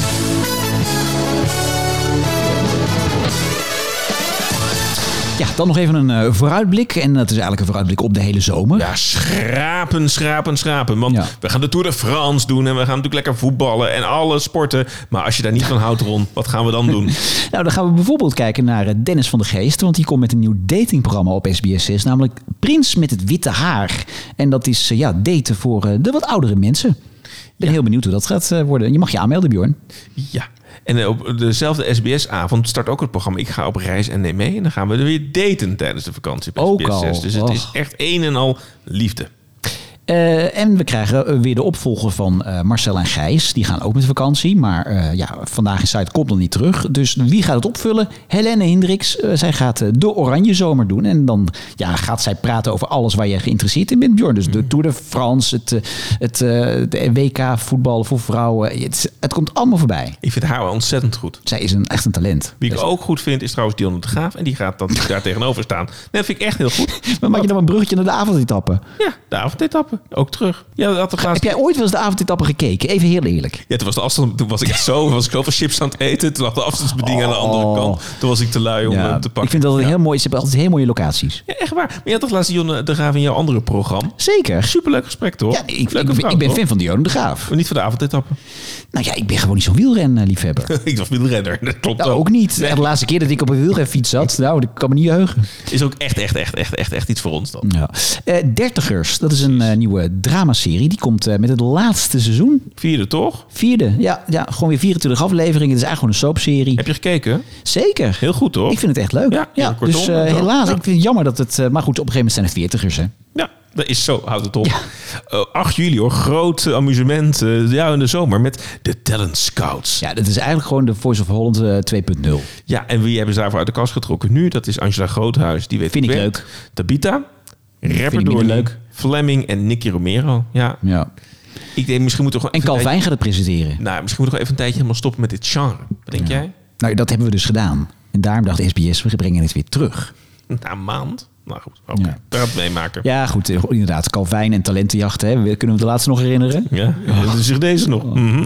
Ja, dan nog even een eh, vooruitblik. En dat is eigenlijk een vooruitblik op de hele zomer. Ja, schrapen, schrapen, schrapen. Want Ja. we gaan de Tour de France doen en we gaan natuurlijk lekker voetballen en alle sporten. Maar als je daar niet van houdt, Ron, wat gaan we dan doen? Nou, dan gaan we bijvoorbeeld kijken naar eh, Dennis van der Geest. Want die komt met een nieuw datingprogramma op SBS6. Namelijk Prins met het witte haar. En dat is eh, ja, daten voor de wat oudere mensen. Ik ben heel benieuwd hoe dat gaat worden. Je mag je aanmelden, Bjorn. Ja. En eh, op dezelfde SBS-avond start ook het programma Ik ga op reis en neem mee. En dan gaan we er weer daten tijdens de vakantie op Ook SBS6. al. Dus het is echt een en al liefde. Eh, en we krijgen eh, weer de opvolger van eh, Marcel en Gijs. Die gaan ook met vakantie. Maar eh, ja, vandaag in site komt nog niet terug. Dus wie gaat het opvullen? Helene Hendricks. Zij gaat de Oranje Zomer doen. En dan ja, gaat zij praten over alles waar je geïnteresseerd in bent, Bjorn. Dus de Tour de France, het, het de WK voetbal voor vrouwen. Het, het komt allemaal voorbij. Ik vind haar wel ontzettend goed. Zij is een, echt een talent. Wie ik ook goed vind is trouwens Dionne de Graaf. En die gaat dan daar tegenover staan. Nee, dat vind ik echt heel goed. Maar maak je dan een bruggetje naar de avondetappe? Ja, de avondetappe. Ook terug. Ja, dat had de Heb jij ooit wel eens de avondetappe gekeken? Even heel eerlijk. Ja, toen was de afstand. Toen was ik echt zo. Was ik zoveel chips aan het eten. Toen lag de afstandsbediening aan de andere Oh. kant. Toen was ik te lui om Ja, hem te pakken. ik vind dat ja. heel mooi. Ze hebben altijd heel mooie locaties. Ja, echt waar. Maar je had toch laatst Dionne de Graaf in jouw andere programma? Zeker. Superleuk gesprek, toch? Ja, ik, ik, Leuke ik, vrouw, ben toch? fan van Dionne de Graaf. Maar niet voor de avondetappe. Nou ja, ik ben gewoon niet zo'n wielrenliefhebber. ik was wielrenner. Dat klopt Nou, ook niet. De laatste keer dat ik op een wielrenfiets zat, nou, dat kan me niet heugen. Is ook echt, echt, echt, echt, echt, echt iets voor ons dan. Ja. Eh, Dertigers, dat is een eh, nieuwe dramaserie. Die komt eh, met het laatste seizoen. Vierde, toch? Vierde. Ja, ja, gewoon weer 24 afleveringen. Het is eigenlijk gewoon een soapserie. Heb je gekeken? Zeker. Heel goed, toch? Ik vind het echt leuk. Ja, Ja, ja, kortom, dus eh, helaas, Ja. ik vind het jammer dat het... eh, maar goed, op een gegeven moment zijn er veertigers, hè. Ja, dat is zo. Houd het op. Eh, 8 juli hoor. Groot amusement. ja, in de zomer met de Talent Scouts. Ja, dat is eigenlijk gewoon de Voice of Holland eh, 2.0. Ja, en wie hebben ze daarvoor uit de kast getrokken nu? Dat is Angela Groothuis. Die weet Vind het ik werk. leuk. Tabita, rapper Doornie, leuk. Fleming en Nicky Romero. Ja, Ja. ik denk misschien moeten we gewoon... En Calvin gaat het presenteren. tijdje- Nou, misschien moeten we gewoon even een tijdje helemaal stoppen met dit genre. Wat denk jij? Nou, dat hebben we dus gedaan. En daarom dacht SBS, we brengen het weer terug. Na een maand? Nou goed, oké. Ja. Het meemaken. Ja, goed, eh, inderdaad. Calvin en talentenjachten, hè. Kunnen we de laatste nog herinneren? Ja, is zich deze nog. Oh. Mhm.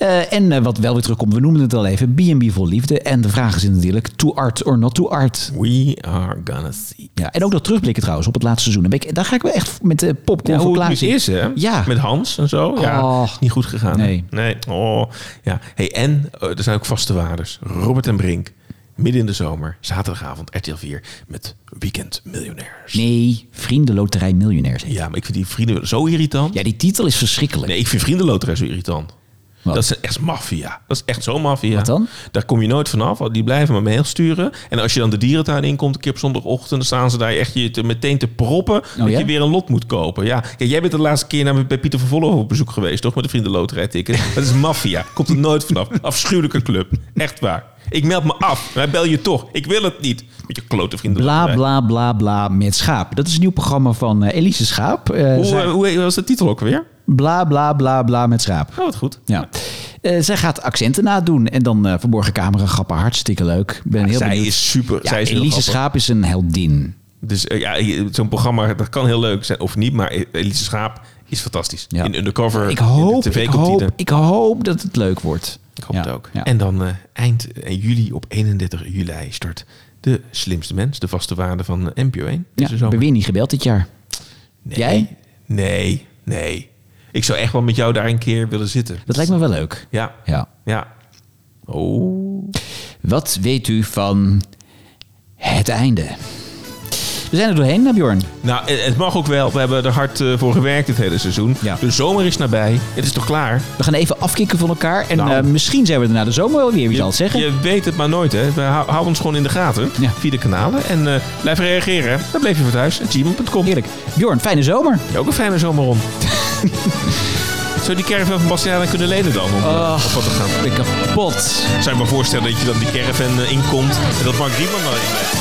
Eh, en eh, wat wel weer terugkomt, we noemen het al even, B&B vol liefde. En de vraag is natuurlijk, to art or not to art? We are gonna see. Ja, en ook dat terugblikken trouwens op het laatste seizoen. Daar ben ik- Daar ga ik wel echt met de popcorn Ja, voor hoe het is, hè? Ja. Met Hans en zo. Ja, Oh. niet goed gegaan. hè? Nee. Nee. Oh, ja. Hey, en eh, er zijn ook vaste waardes. Robert en Brink. Midden in de zomer. Zaterdagavond RTL 4. Met Weekend Miljonairs. Nee, Vriendenloterij Miljonairs. Ja, maar ik vind die vrienden zo irritant. Ja, die titel is verschrikkelijk. Nee, ik vind Vriendenloterij zo irritant. Wat? Dat is echt maffia. Dat is echt zo maffia. Wat dan? Daar kom je nooit vanaf. Die blijven maar mail sturen. En als je dan de dierentuin inkomt, een keer op zondagochtend, dan staan ze daar echt je te, meteen te proppen dat Oh, ja? je weer een lot moet kopen. Ja, kijk, jij bent de laatste keer naar, bij Pieter van Vollenhoven op bezoek geweest, toch? Met de vriendenloterij ticket. Dat is maffia. Komt er nooit vanaf. Afschuwelijke club. Echt waar. Ik meld me af. Wij bel je toch. Ik wil het niet. Met je klote Bla vriendenloterij. bla bla bla met schaap. Dat is een nieuw programma van eh, Elise Schaap. Eh, Hoe, zij- eh, hoe was de titel ook weer? Bla bla bla bla met schaap. Oh, wat goed. Ja. Eh, zij gaat accenten nadoen en dan eh, verborgen camera grappen. Hartstikke leuk. Ben heel Zij benieuwd. is super. Ja, zij is Elise. Schaap is een heldin. Dus eh, ja, zo'n programma, dat kan heel leuk zijn of niet. Maar Elise Schaap is fantastisch. Ja. In Undercover, Ik in hoop, ik, hoop, ik hoop dat het leuk wordt. Ik hoop het ook. ja. En dan eind juli op 31 juli start De Slimste Mens. De vaste waarde van NPO 1. Ja, zomer. ben weer niet gebeld dit jaar. Nee, Jij? Nee, nee. Ik zou echt wel met jou daar een keer willen zitten. Dat lijkt me wel leuk. Ja, Ja. ja. Oh. Wat weet u van het einde? We zijn er doorheen, Bjorn. Nou, het het mag ook wel. We hebben er hard eh, voor gewerkt dit hele seizoen. Ja. De zomer is nabij. Het is toch klaar? We gaan even afkicken van elkaar. En Nou. eh, misschien zijn we er na de zomer wel weer, wie zal het zeggen? Je weet het maar nooit, hè. We hou- houden ons gewoon in de gaten. Ja. Via de kanalen. En eh, blijf reageren. Dan blijf je voor thuis. gmail.com. Heerlijk. Bjorn, fijne zomer. Ook een fijne zomer, Ron. Zou je die caravan van Bastiaan kunnen lenen dan? Om eh, op wat te gaan? Ik kapot. Zou je me voorstellen dat je dan die caravan eh, inkomt en dat Mark Riemann dan in